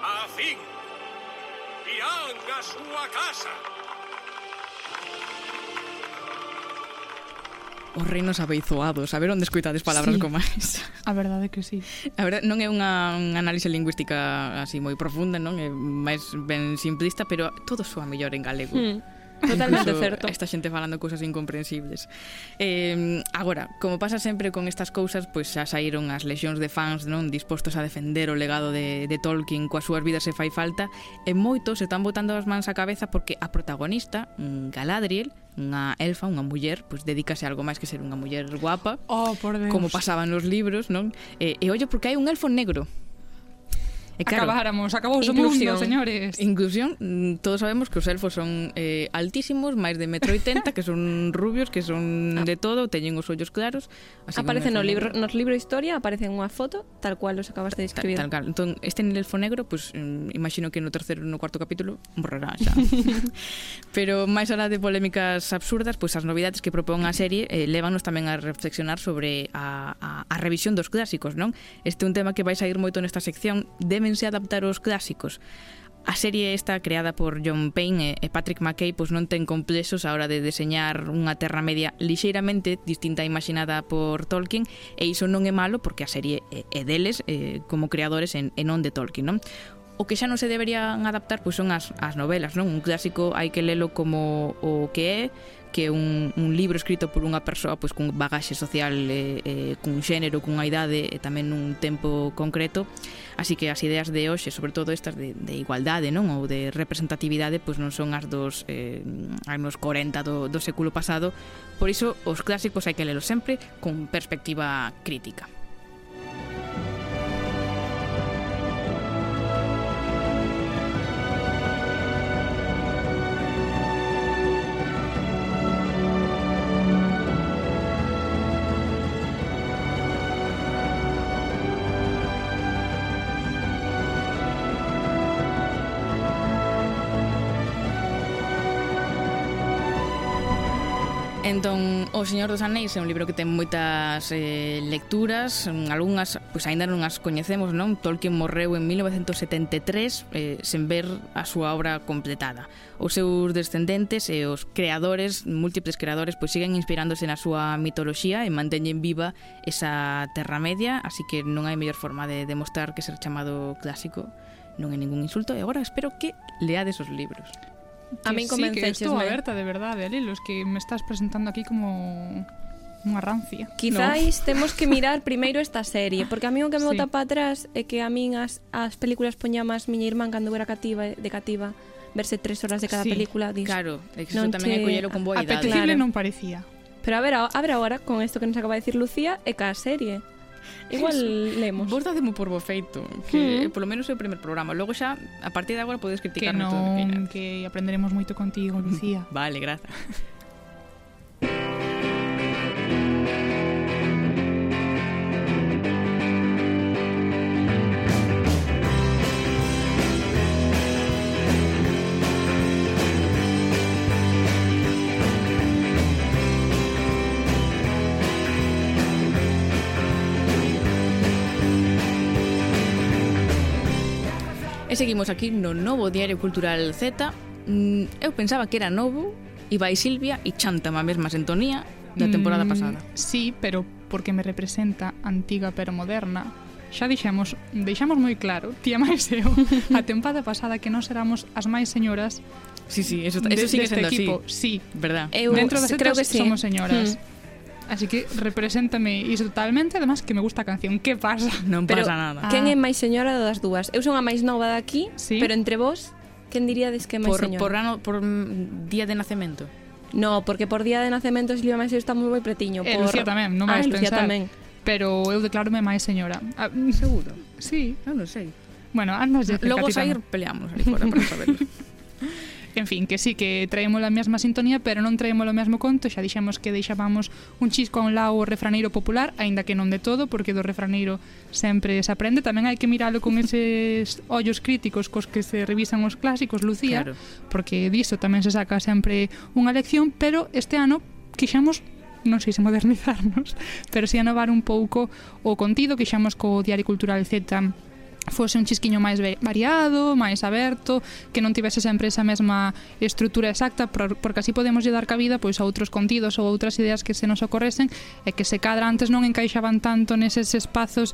A fin, irán a súa casa. os reinos abeizoados. A ver onde escoitades palabras sí, comais. A verdade que sí. A verdade, non é unha, unha análise lingüística así moi profunda, non? É máis ben simplista, pero todo soa mellor en galego. Mm. Totalmente Incluso certo. Esta xente falando cousas incomprensibles. Eh, agora, como pasa sempre con estas cousas, pois xa saíron as lexións de fans, non, dispostos a defender o legado de, de Tolkien coas súas vidas se fai falta, e moitos se están botando as mans á cabeza porque a protagonista, Galadriel, unha elfa, unha muller, pois dedícase a algo máis que ser unha muller guapa, oh, por Deus. como pasaba nos libros, non? E, e ollo porque hai un elfo negro E claro, Acabáramos, acabou o mundo, señores. Inclusión, mm, todos sabemos que os elfos son eh, altísimos, máis de metro 80, que son rubios, que son ah. de todo, teñen os ollos claros. Así aparece no libro, nos libro historia, aparece unha foto, tal cual os acabaste de describir. Tal, tal. Entón, este en elfo negro, pues, mm, imagino que no terceiro no cuarto capítulo morrerá xa. Pero máis alá de polémicas absurdas, pois pues, as novidades que propón a serie eh, levanos tamén a reflexionar sobre a, a, a revisión dos clásicos, non? Este é un tema que vais a ir moito nesta sección de amense adaptar os clásicos. A serie esta creada por John Payne e Patrick McKay pois non ten complexos a hora de deseñar unha Terra Media lixeiramente distinta imaginada por Tolkien e iso non é malo porque a serie é deles eh, como creadores en, en non de Tolkien, non? O que xa non se deberían adaptar pois son as, as novelas, non? Un clásico hai que lelo como o que é, que é un, un libro escrito por unha persoa pois, cun bagaxe social, eh, eh, cun xénero, cunha idade e tamén nun tempo concreto. Así que as ideas de hoxe, sobre todo estas de, de igualdade non ou de representatividade, pois non son as dos eh, anos 40 do, do século pasado. Por iso, os clásicos hai que lelos sempre con perspectiva crítica. Entón, O Señor dos Anéis é un libro que ten moitas eh, lecturas, mm, algunhas, pois aínda non as coñecemos, non? Tolkien morreu en 1973 eh, sen ver a súa obra completada. Os seus descendentes e os creadores, múltiples creadores, pois siguen inspirándose na súa mitoloxía e manteñen viva esa Terra Media, así que non hai mellor forma de demostrar que ser chamado clásico non é ningún insulto e agora espero que leades os libros. A min convenceches, sí, que estou aberta de verdade Alilos, que me estás presentando aquí como unha rancia. Quizáis no. temos que mirar primeiro esta serie, porque a mí o que me bota sí. para atrás é que a min as, as películas máis miña irmán cando era cativa de cativa verse tres horas de cada sí, película. Dis, claro, é que iso tamén é collelo con boa idade. Apetecible claro. non parecía. Pero a ver, a, a ver agora, con isto que nos acaba de decir Lucía, é que a serie Igual Eso. lemos. Vos dademo por bo feito, que mm. polo menos é o primeiro programa. Logo xa, a partir de agora podes criticarme que non, todo o que queiras. Que aprenderemos moito contigo, Lucía. vale, grazas. E seguimos aquí no novo Diario Cultural Z. Mm, eu pensaba que era novo, e vai Silvia e chanta a mesma sintonía da temporada mm, pasada. Sí, pero porque me representa antiga pero moderna, xa dixemos, deixamos moi claro, tía máis eu, a tempada pasada que nós éramos as máis señoras Sí, sí, eso, eso de, sigue sendo equipo. así. Sí, verdad. Eu, Dentro das creo que sí. somos señoras. Mm. Así que represéntame iso totalmente, además que me gusta a canción. Que pasa? Non pasa nada. nada. Ah. É máis señora das dúas? Eu son a máis nova daqui, sí? pero entre vos, quen diríades que é máis por, señora? Por ano, por día de nacemento. No, porque por día de nacemento Silvia Maiseu está moi moi pretiño. Eh, por... Lucía tamén, non vais ah, Lucía pensar. tamén. Pero eu declarome máis señora. Ah, mm, Seguro? Sí. Eu non sei. Bueno, andas de Logo sair peleamos ali fora para saberlo. En fin, que sí, que traemos a mesma sintonía, pero non traemos o mesmo conto, xa dixemos que deixábamos un chisco a un lado o refraneiro popular, aínda que non de todo, porque do refraneiro sempre se aprende, tamén hai que miralo con eses ollos críticos cos que se revisan os clásicos, Lucía, claro. porque diso tamén se saca sempre unha lección, pero este ano quixemos non sei se modernizarnos, pero si anovar un pouco o contido que xamos co Diario Cultural Z fose un chisquiño máis variado, máis aberto, que non tivese sempre esa mesma estrutura exacta, porque así podemos lle dar cabida pois a outros contidos ou outras ideas que se nos ocorresen e que se cadra antes non encaixaban tanto neses espazos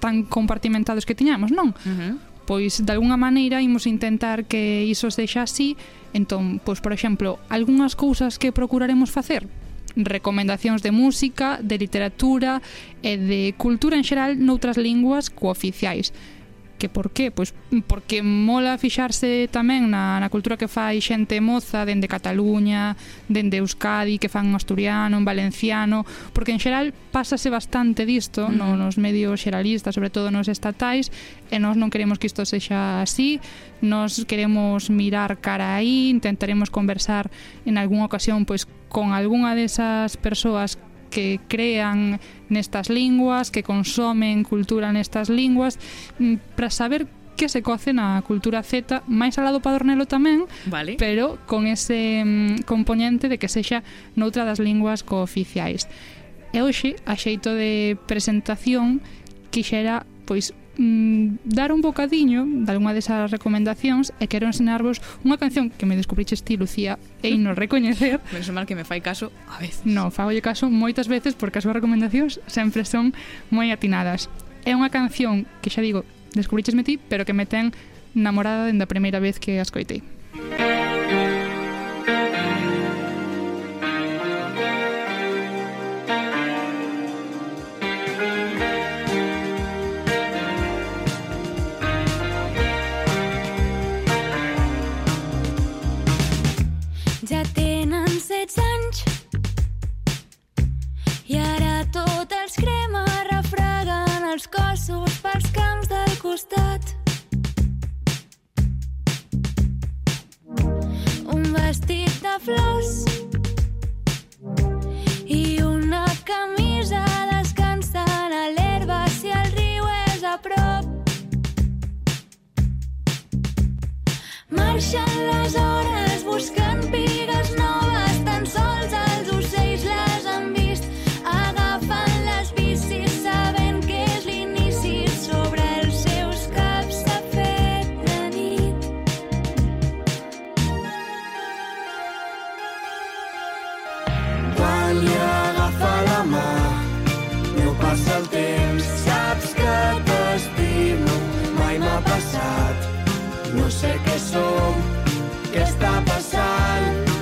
tan compartimentados que tiñamos, non? Uh -huh pois de alguna maneira imos intentar que iso sexa así entón, pois por exemplo algunhas cousas que procuraremos facer recomendacións de música, de literatura e de cultura en xeral noutras linguas cooficiais. oficiais que por qué? Pois porque mola fixarse tamén na, na cultura que fai xente moza dende Cataluña, dende Euskadi, que fan asturiano, en valenciano, porque en xeral pásase bastante disto mm. no, nos medios xeralistas, sobre todo nos estatais, e nós non queremos que isto sexa así, nós queremos mirar cara aí, intentaremos conversar en algunha ocasión pois con algunha desas persoas que crean nestas linguas, que consomen cultura nestas linguas, mm, para saber que se coce na cultura Z máis alá do Padornelo tamén, vale. pero con ese mm, componente de que sexa noutra das linguas cooficiais. E hoxe, a xeito de presentación, quixera pois mm, dar un bocadiño de algunha desas recomendacións e quero ensinarvos unha canción que me descubriches ti, Lucía, e non recoñecer. Menos mal que me fai caso a veces. No, fagolle caso moitas veces porque as súas recomendacións sempre son moi atinadas. É unha canción que xa digo, descubriches ti, pero que me ten namorada dende a primeira vez que a escoitei. 16 anys i ara tot els crema refregant els cossos pels camps del costat. Un vestit de flors i una camisa descansant a l'herba si el riu és a prop. Marxen les hores buscant pigues noves, som, que está pasando.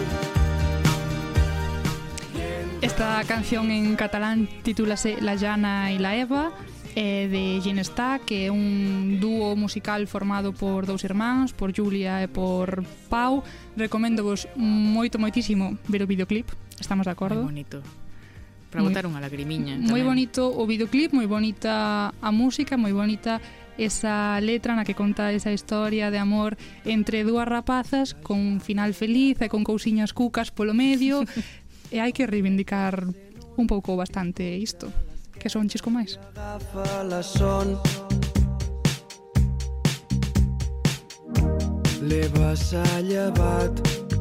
Esta canción en catalán titúlase La Llana y la Eva eh, de Ginestá, que é un dúo musical formado por dous irmáns, por Julia e por Pau. Recomendo vos moito, moitísimo ver o videoclip, estamos de acordo? Moi bonito. Para botar unha lagrimiña. Moi bonito o videoclip, moi bonita a música, moi bonita esa letra na que conta esa historia de amor entre dúas rapazas con un final feliz e con cousiñas cucas polo medio e hai que reivindicar un pouco bastante isto que son chisco máis. Levas a llevat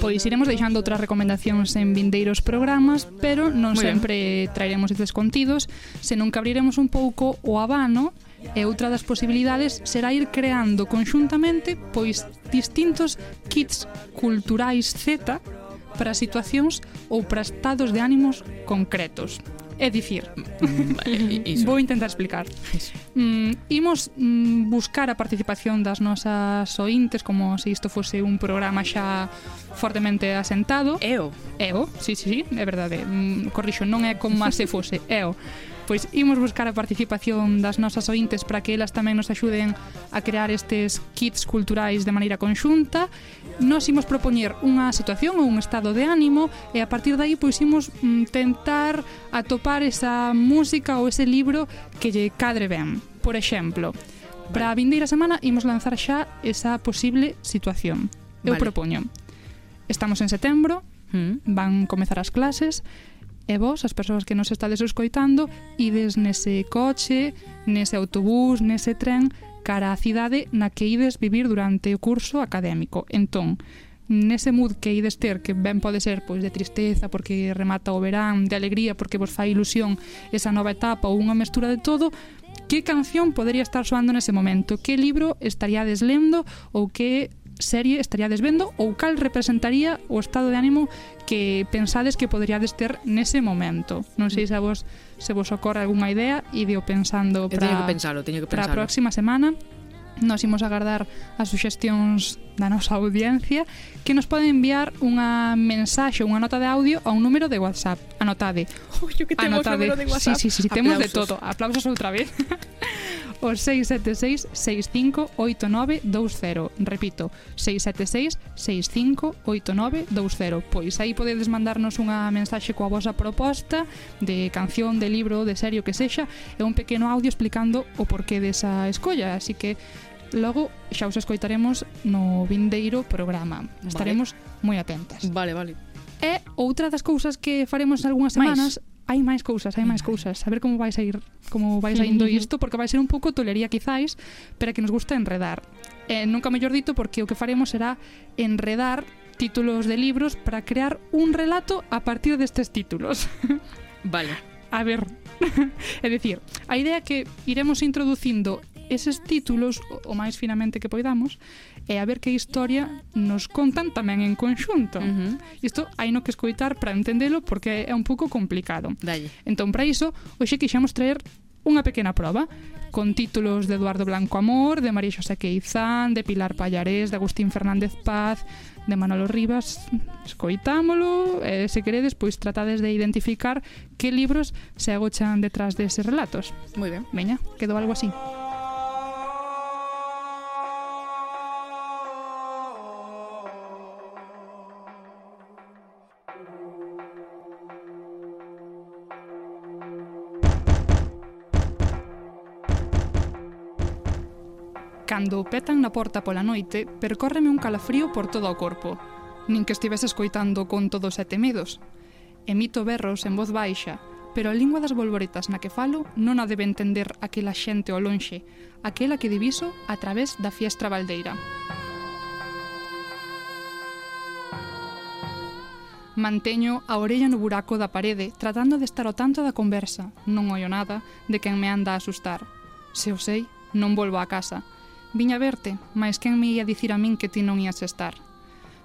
Pois iremos deixando outras recomendacións en vindeiros programas, pero non Muy sempre bien. traeremos estes contidos, senón que abriremos un pouco o abano e outra das posibilidades será ir creando conxuntamente pois distintos kits culturais Z para situacións ou para estados de ánimos concretos. É dicir, mm, mm, iso. vou intentar explicar. Mm, imos mm, buscar a participación das nosas ointes como se isto fose un programa xa fortemente asentado. Eo. Eo, sí, sí, sí, é verdade. Mm, corrixo, non é como se fose, eo. Pois imos buscar a participación das nosas ointes para que elas tamén nos axuden a crear estes kits culturais de maneira conxunta Nos imos propoñer unha situación ou un estado de ánimo e a partir dai pois imos mm, tentar atopar esa música ou ese libro que lle cadre ben. Por exemplo, para a vindeira semana imos lanzar xa esa posible situación. Eu vale. propoño. Estamos en setembro, mm. van comezar as clases, e vos, as persoas que nos estades escoitando, ides nese coche, nese autobús, nese tren, cara á cidade na que ides vivir durante o curso académico. Entón, nese mood que ides ter, que ben pode ser pois de tristeza porque remata o verán, de alegría porque vos fai ilusión esa nova etapa ou unha mestura de todo, que canción podería estar soando nese momento? Que libro estaríades lendo ou que serie estaríades vendo ou cal representaría o estado de ánimo que pensades que poderíades ter nese momento. Non sei se a vos se vos ocorre algunha idea e deo pensando para teño que pensalo, teño que pensalo. Para a próxima semana nos imos agardar as suxestións da nosa audiencia que nos poden enviar unha mensaxe, unha nota de audio a un número de WhatsApp. Anotade. Oh, que temos anotade. número de WhatsApp. Sí, sí, sí, temos de todo. Aplausos outra vez. o 676-658920. Repito, 676-658920. Pois aí podedes mandarnos unha mensaxe coa vosa proposta de canción, de libro, de serio que sexa, e un pequeno audio explicando o porqué desa escolla. Así que logo xa os escoitaremos no vindeiro programa. Estaremos vale. moi atentas. Vale, vale. E outra das cousas que faremos algunhas semanas Mais hai máis cousas, hai máis cousas, a ver como vai ir, como vai indo isto, porque vai ser un pouco tolería quizáis, pero que nos gusta enredar. Eh, nunca mellor dito porque o que faremos será enredar títulos de libros para crear un relato a partir destes títulos. Vale. A ver, é dicir, a idea é que iremos introducindo eses títulos o máis finamente que poidamos e a ver que historia nos contan tamén en conxunto. Uh -huh. Isto hai no que escoitar para entendelo porque é un pouco complicado. Dalle. Entón, para iso, hoxe quixemos traer unha pequena proba con títulos de Eduardo Blanco Amor, de María Xosé Queizán, de Pilar Pallarés, de Agustín Fernández Paz, de Manolo Rivas. Escoitámolo, e se queredes, pois tratades de identificar que libros se agochan detrás deses relatos. Moi ben. Veña, quedou algo así. cando petan na porta pola noite, percórreme un calafrío por todo o corpo, nin que estivese escoitando con todos sete medos. Emito berros en voz baixa, pero a lingua das bolboretas na que falo non a debe entender aquela xente ao lonxe, aquela que diviso a través da fiestra baldeira. Manteño a orella no buraco da parede, tratando de estar ao tanto da conversa. Non oio nada de quen me anda a asustar. Se o sei, non volvo a casa. Viña verte, mais quen me ia dicir a min que ti non ias estar?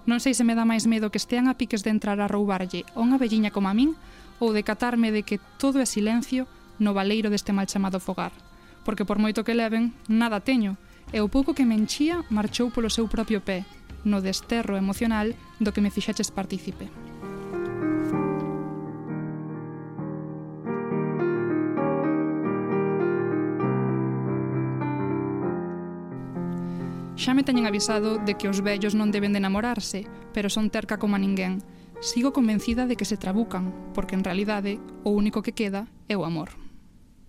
Non sei se me dá máis medo que estean a piques de entrar a roubarlle a unha velliña como a min ou de catarme de que todo é silencio no valeiro deste mal chamado fogar. Porque por moito que leven, nada teño, e o pouco que me enchía marchou polo seu propio pé, no desterro emocional do que me fixaches partícipe. Música Xa me teñen avisado de que os vellos non deben de namorarse, pero son terca como a ninguén. Sigo convencida de que se trabucan, porque en realidade o único que queda é o amor.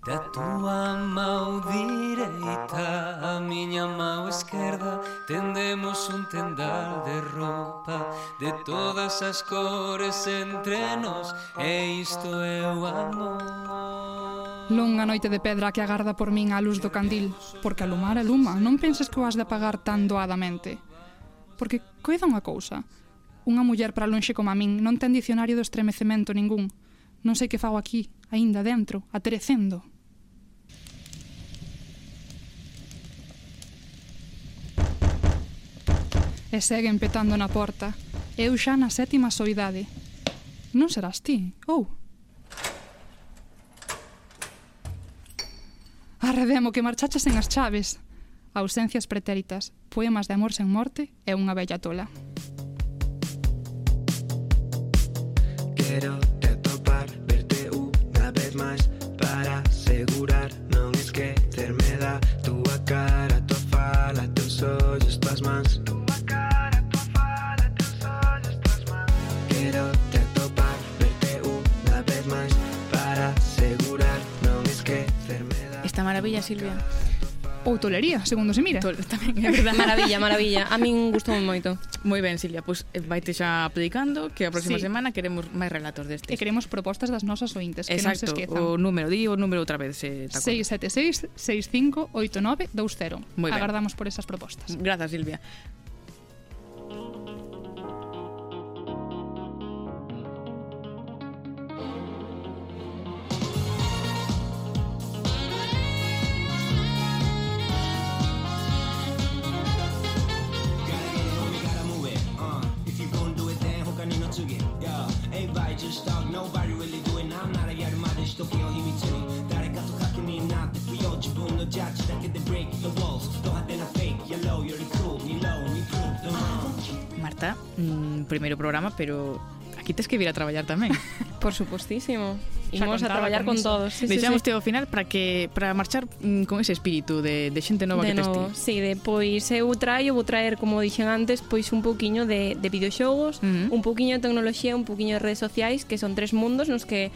Da túa mão direita A miña mão esquerda Tendemos un tendal de roupa De todas as cores entre nos E isto é o amor Longa noite de pedra que agarda por min a luz do candil, porque alumar a luma, non penses que o has de apagar tan doadamente. Porque coida unha cousa, unha muller para lonxe como a min non ten dicionario do estremecemento ningún. Non sei que fago aquí, aínda dentro, aterecendo. E seguen petando na porta. Eu xa na sétima soidade. Non serás ti, ou? Oh. Arredemo que marchaches en as chaves. Ausencias pretéritas, poemas de amor sen morte e unha bella tola. Quero maravilla, Silvia. Ou tolería, segundo se mira. Tol tamén é verdade. maravilla, maravilla. A min gustou moito. Moi ben, Silvia, pois pues, vaite xa predicando que a próxima sí. semana queremos máis relatos destes. E queremos propostas das nosas ointes, Exacto, que non se esquezan. o número, di o número outra vez, eh, se 676-6589-20. Agardamos por esas propostas. Grazas, Silvia. Marta, mmm, primeiro programa, pero aquí tes que vir a trabajar también, Por supostísimo. Imos a traballar con, con todos. Sí, Deixamos sí, sí. ao final para que para marchar mm, con ese espírito de, de xente nova de que tes ti. Sí, de, pois eu traio, vou traer, como dixen antes, pois un pouquiño de, de videoxogos, uh -huh. un pouquiño de tecnoloxía, un pouquiño de redes sociais, que son tres mundos nos que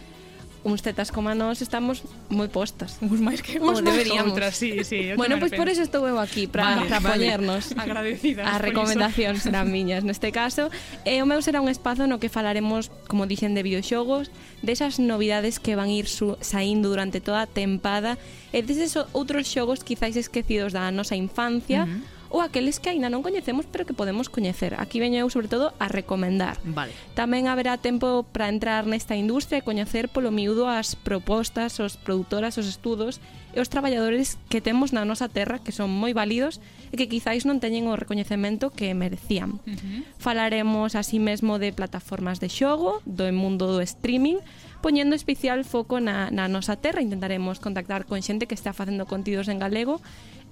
uns tetas como nós estamos moi postas. Uns máis que uns deberíamos. Outras, sí, sí, bueno, pois pues por eso estou eu aquí, para vale, para poñernos. Vale. Agradecidas. As recomendacións serán miñas neste caso. E o meu será un espazo no que falaremos, como dixen, de videoxogos, desas novidades que van ir su saindo durante toda a tempada e deses outros xogos quizáis esquecidos da nosa infancia, uh -huh ou aqueles que aínda non coñecemos pero que podemos coñecer. Aquí veño eu sobre todo a recomendar. Vale. Tamén haberá tempo para entrar nesta industria e coñecer polo miúdo as propostas, os produtoras, os estudos e os traballadores que temos na nosa terra que son moi válidos e que quizáis non teñen o recoñecemento que merecían. Uh -huh. Falaremos así mesmo de plataformas de xogo, do mundo do streaming, poñendo especial foco na, na nosa terra. Intentaremos contactar con xente que está facendo contidos en galego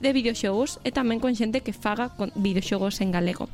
de videoxogos e tamén con xente que faga con videoxogos en galego.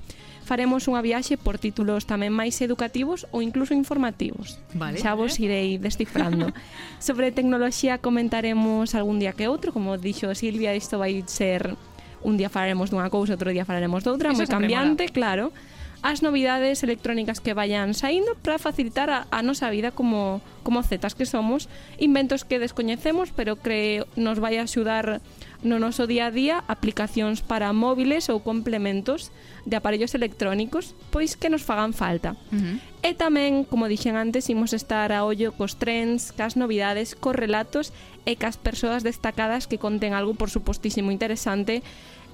Faremos unha viaxe por títulos tamén máis educativos ou incluso informativos. Vale, Xa vos irei descifrando. Sobre tecnoloxía comentaremos algún día que outro, como dixo Silvia, isto vai ser un día falaremos dunha cousa, outro día falaremos doutra, moi cambiante, claro. As novidades electrónicas que vayan saindo para facilitar a, a nosa vida como como zetas que somos, inventos que descoñecemos, pero que nos vai axudar a no noso día a día aplicacións para móviles ou complementos de aparellos electrónicos, pois que nos fagan falta. Uh -huh. E tamén, como dixen antes, imos estar a ollo cos trends, cas novidades, cos relatos e cas persoas destacadas que conten algo, por supostísimo, interesante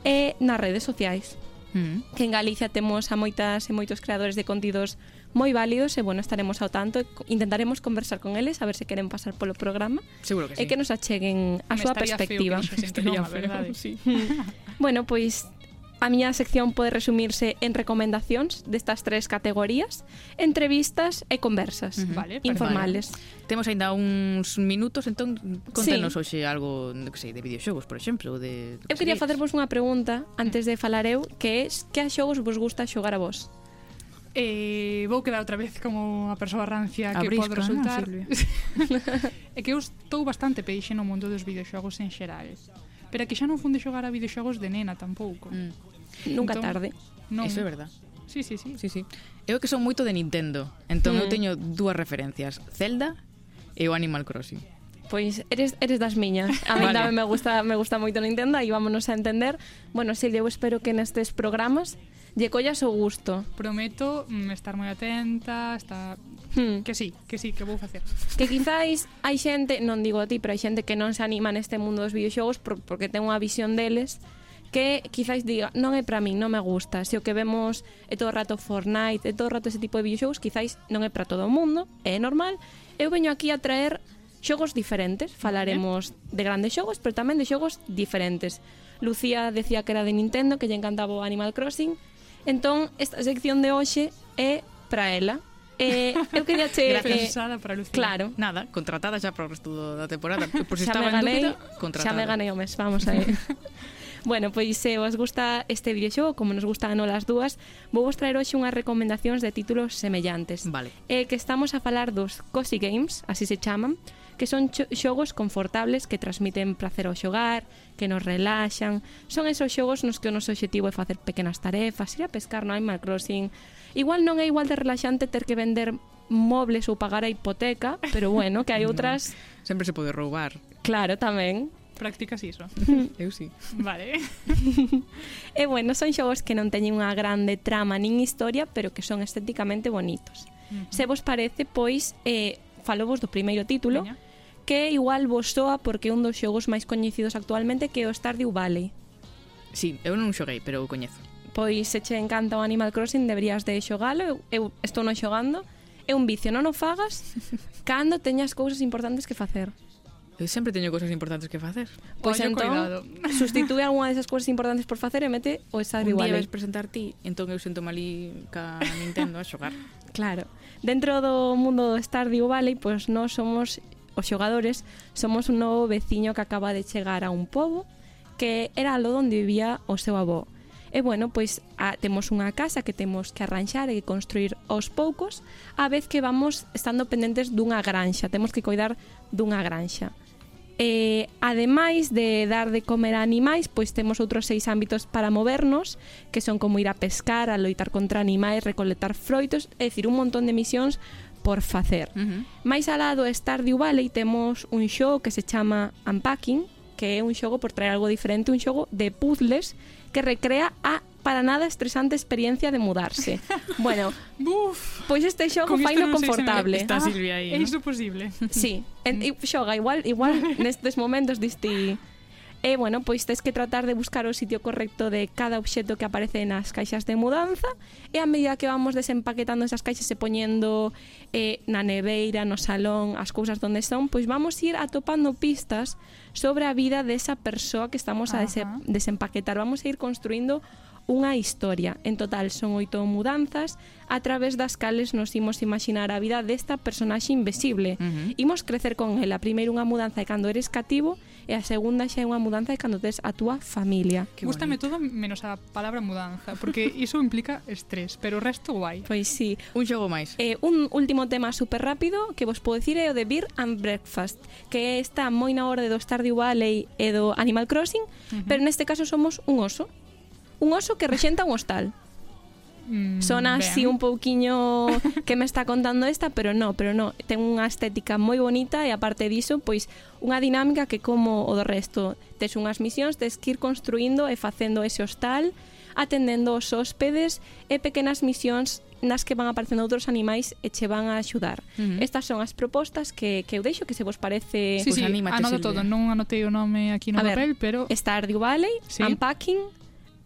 e nas redes sociais. Uh -huh. Que en Galicia temos a moitas e moitos creadores de contidos moi válidos e, bueno, estaremos ao tanto e intentaremos conversar con eles a ver se queren pasar polo programa Seguro que sí. e que nos acheguen a Me súa perspectiva. Feo que feo, verdade, sí. bueno, pois A miña sección pode resumirse en recomendacións destas tres categorías, entrevistas e conversas uh -huh. vale, informales. Vale. Temos aínda uns minutos, entón contanos sí. hoxe algo, non sei, de videoxogos, por exemplo, de Eu quería facervos unha pregunta antes de falar eu, que é que a xogos vos gusta xogar a vos? eh, vou quedar outra vez como a persoa rancia que Abrisco, pode resultar non, é que eu estou bastante peixe no mundo dos videoxogos en xeral pero que xa non funde xogar a videoxogos de nena tampouco mm. nunca entón, tarde non... eso é verdad Sí, sí, sí. sí, sí. Eu que son moito de Nintendo, entón mm. eu teño dúas referencias, Zelda e o Animal Crossing. Pois eres eres das miñas. A mí vale. tamén me gusta me gusta moito Nintendo e vámonos a entender. Bueno, Silvia, eu espero que nestes programas lle collas o gusto. Prometo mm, estar moi atenta, estar Hmm. Que sí, que sí, que vou facer. Que quizáis hai xente, non digo a ti, pero hai xente que non se anima neste mundo dos videoxogos por, porque ten unha visión deles que quizáis diga, non é para min, non me gusta. Se o que vemos é todo o rato Fortnite, é todo o rato ese tipo de videoxogos, quizáis non é para todo o mundo, é normal. Eu veño aquí a traer xogos diferentes, falaremos de grandes xogos, pero tamén de xogos diferentes. Lucía decía que era de Nintendo, que lle encantaba o Animal Crossing, Entón, esta sección de hoxe é para ela. Eh, eu quería che... Gracias, eh, Susana, para Lucía. Claro. Nada, contratada xa para o resto da temporada. Por si xa estaba ganei, en dúbida, contratada. Xa me ganei o mes, vamos aí. bueno, pois se vos gusta este videoxogo, como nos gusta a nolas dúas, vou vos traer hoxe unhas recomendacións de títulos semellantes. Vale. Eh, que estamos a falar dos Cosi Games, así se chaman, que son xogos confortables que transmiten placer ao xogar, que nos relaxan. Son esos xogos nos que o noso obxectivo é facer pequenas tarefas, ir a pescar no Animal Crossing. Igual non é igual de relaxante ter que vender mobles ou pagar a hipoteca, pero bueno, que hai outras... sempre se pode roubar. Claro, tamén. Practicas iso? Eu sí. Vale. e bueno, son xogos que non teñen unha grande trama nin historia, pero que son estéticamente bonitos. Uh -huh. Se vos parece, pois, eh, falo vos do primeiro título, Peña que igual vos soa porque é un dos xogos máis coñecidos actualmente que é o Stardew Valley. Sí, eu non xoguei, pero o coñezo. Pois se che encanta o Animal Crossing deberías de xogalo, eu, eu estou non xogando. É un vicio, non o fagas cando teñas cousas importantes que facer. Eu sempre teño cousas importantes que facer. Pois Coño, entón, cuidado. substitúe algunha desas cousas importantes por facer e mete o Stardew Valley. Un día vais presentar ti, entón eu sento malí ca Nintendo a xogar. Claro. Dentro do mundo do Stardew Valley, pois nós somos os xogadores somos un novo veciño que acaba de chegar a un pobo que era lo onde vivía o seu avó. E bueno, pois a, temos unha casa que temos que arranxar e construir aos poucos, a vez que vamos estando pendentes dunha granxa, temos que coidar dunha granxa. E, ademais de dar de comer a animais, pois temos outros seis ámbitos para movernos, que son como ir a pescar, a loitar contra animais, recolectar froitos, é dicir, un montón de misións por facer. Uh -huh. Mais alá do Stardew Valley temos un xogo que se chama Unpacking, que é un xogo por traer algo diferente, un xogo de puzzles que recrea a para nada estresante experiencia de mudarse. Bueno, Uf, pois este xogo faino no confortable. Está Silvia aí. Ah, é imposible. posible. Sí, en, mm. xoga igual igual nestes momentos disti E, bueno, pois tens que tratar de buscar o sitio correcto de cada obxecto que aparece nas caixas de mudanza e a medida que vamos desempaquetando esas caixas e poñendo eh, na neveira, no salón, as cousas donde son, pois vamos ir atopando pistas sobre a vida desa persoa que estamos a dese desempaquetar. Vamos a ir construindo unha historia. En total son oito mudanzas a través das cales nos imos imaginar a vida desta personaxe invisible. Uh -huh. Imos crecer con ela. Primeiro unha mudanza e cando eres cativo e a segunda xa é unha mudanza de cando tes a túa familia. Que Gústame todo menos a palabra mudanza, porque iso implica estrés, pero o resto guai. Pois sí. Un xogo máis. Eh, un último tema super rápido que vos podo dicir é o de Beer and Breakfast, que está moi na orde do Stardew Valley e do Animal Crossing, uh -huh. pero neste caso somos un oso. Un oso que rexenta un hostal mm, sona ben. así un pouquiño que me está contando esta, pero no, pero no, ten unha estética moi bonita e aparte diso, pois unha dinámica que como o do resto, tes unhas misións, tes que ir construindo e facendo ese hostal, atendendo os hóspedes e pequenas misións nas que van aparecendo outros animais e che van a axudar. Uh -huh. Estas son as propostas que, que eu deixo, que se vos parece... Sí, pues sí, anímate, anoto Silvia. todo, non anotei o nome aquí no a papel, ver, pero... Stardew Valley, sí. Unpacking,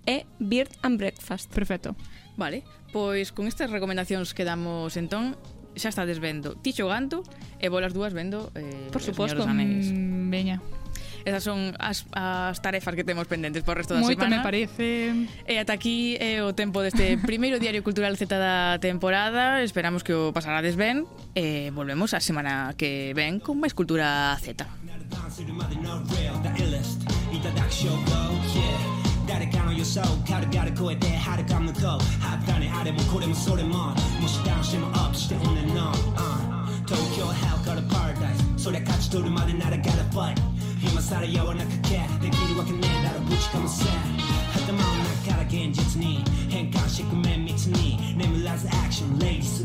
e Beard and Breakfast. Perfecto. Vale, pois con estas recomendacións que damos entón, xa está desvendo ti xogando e bolas dúas vendo eh, Por suposto, mm, veña Esas son as, as tarefas que temos pendentes por resto da Moito semana. Moito me parece. E ata aquí é o tempo deste primeiro Diario Cultural Z da temporada. Esperamos que o pasarades ben e volvemos a semana que ven con máis Cultura Z. 가려가는 요소 가려가려 그에 대해 하루 감는 거 하단에 아래 뭐 고래 뭐 소리 뭐 무시당 심은 없이 오늘 넌 Tokyo hell got a paradise 소리 같이 도르마는 나를 gotta fight 힘만 살아 여원악하게 내 길이 와겠네 나를 부치가면 쎄 하다 마음 나 가라 겐지트니 행가식 꿈에 미치니 내 몰라서 action ladies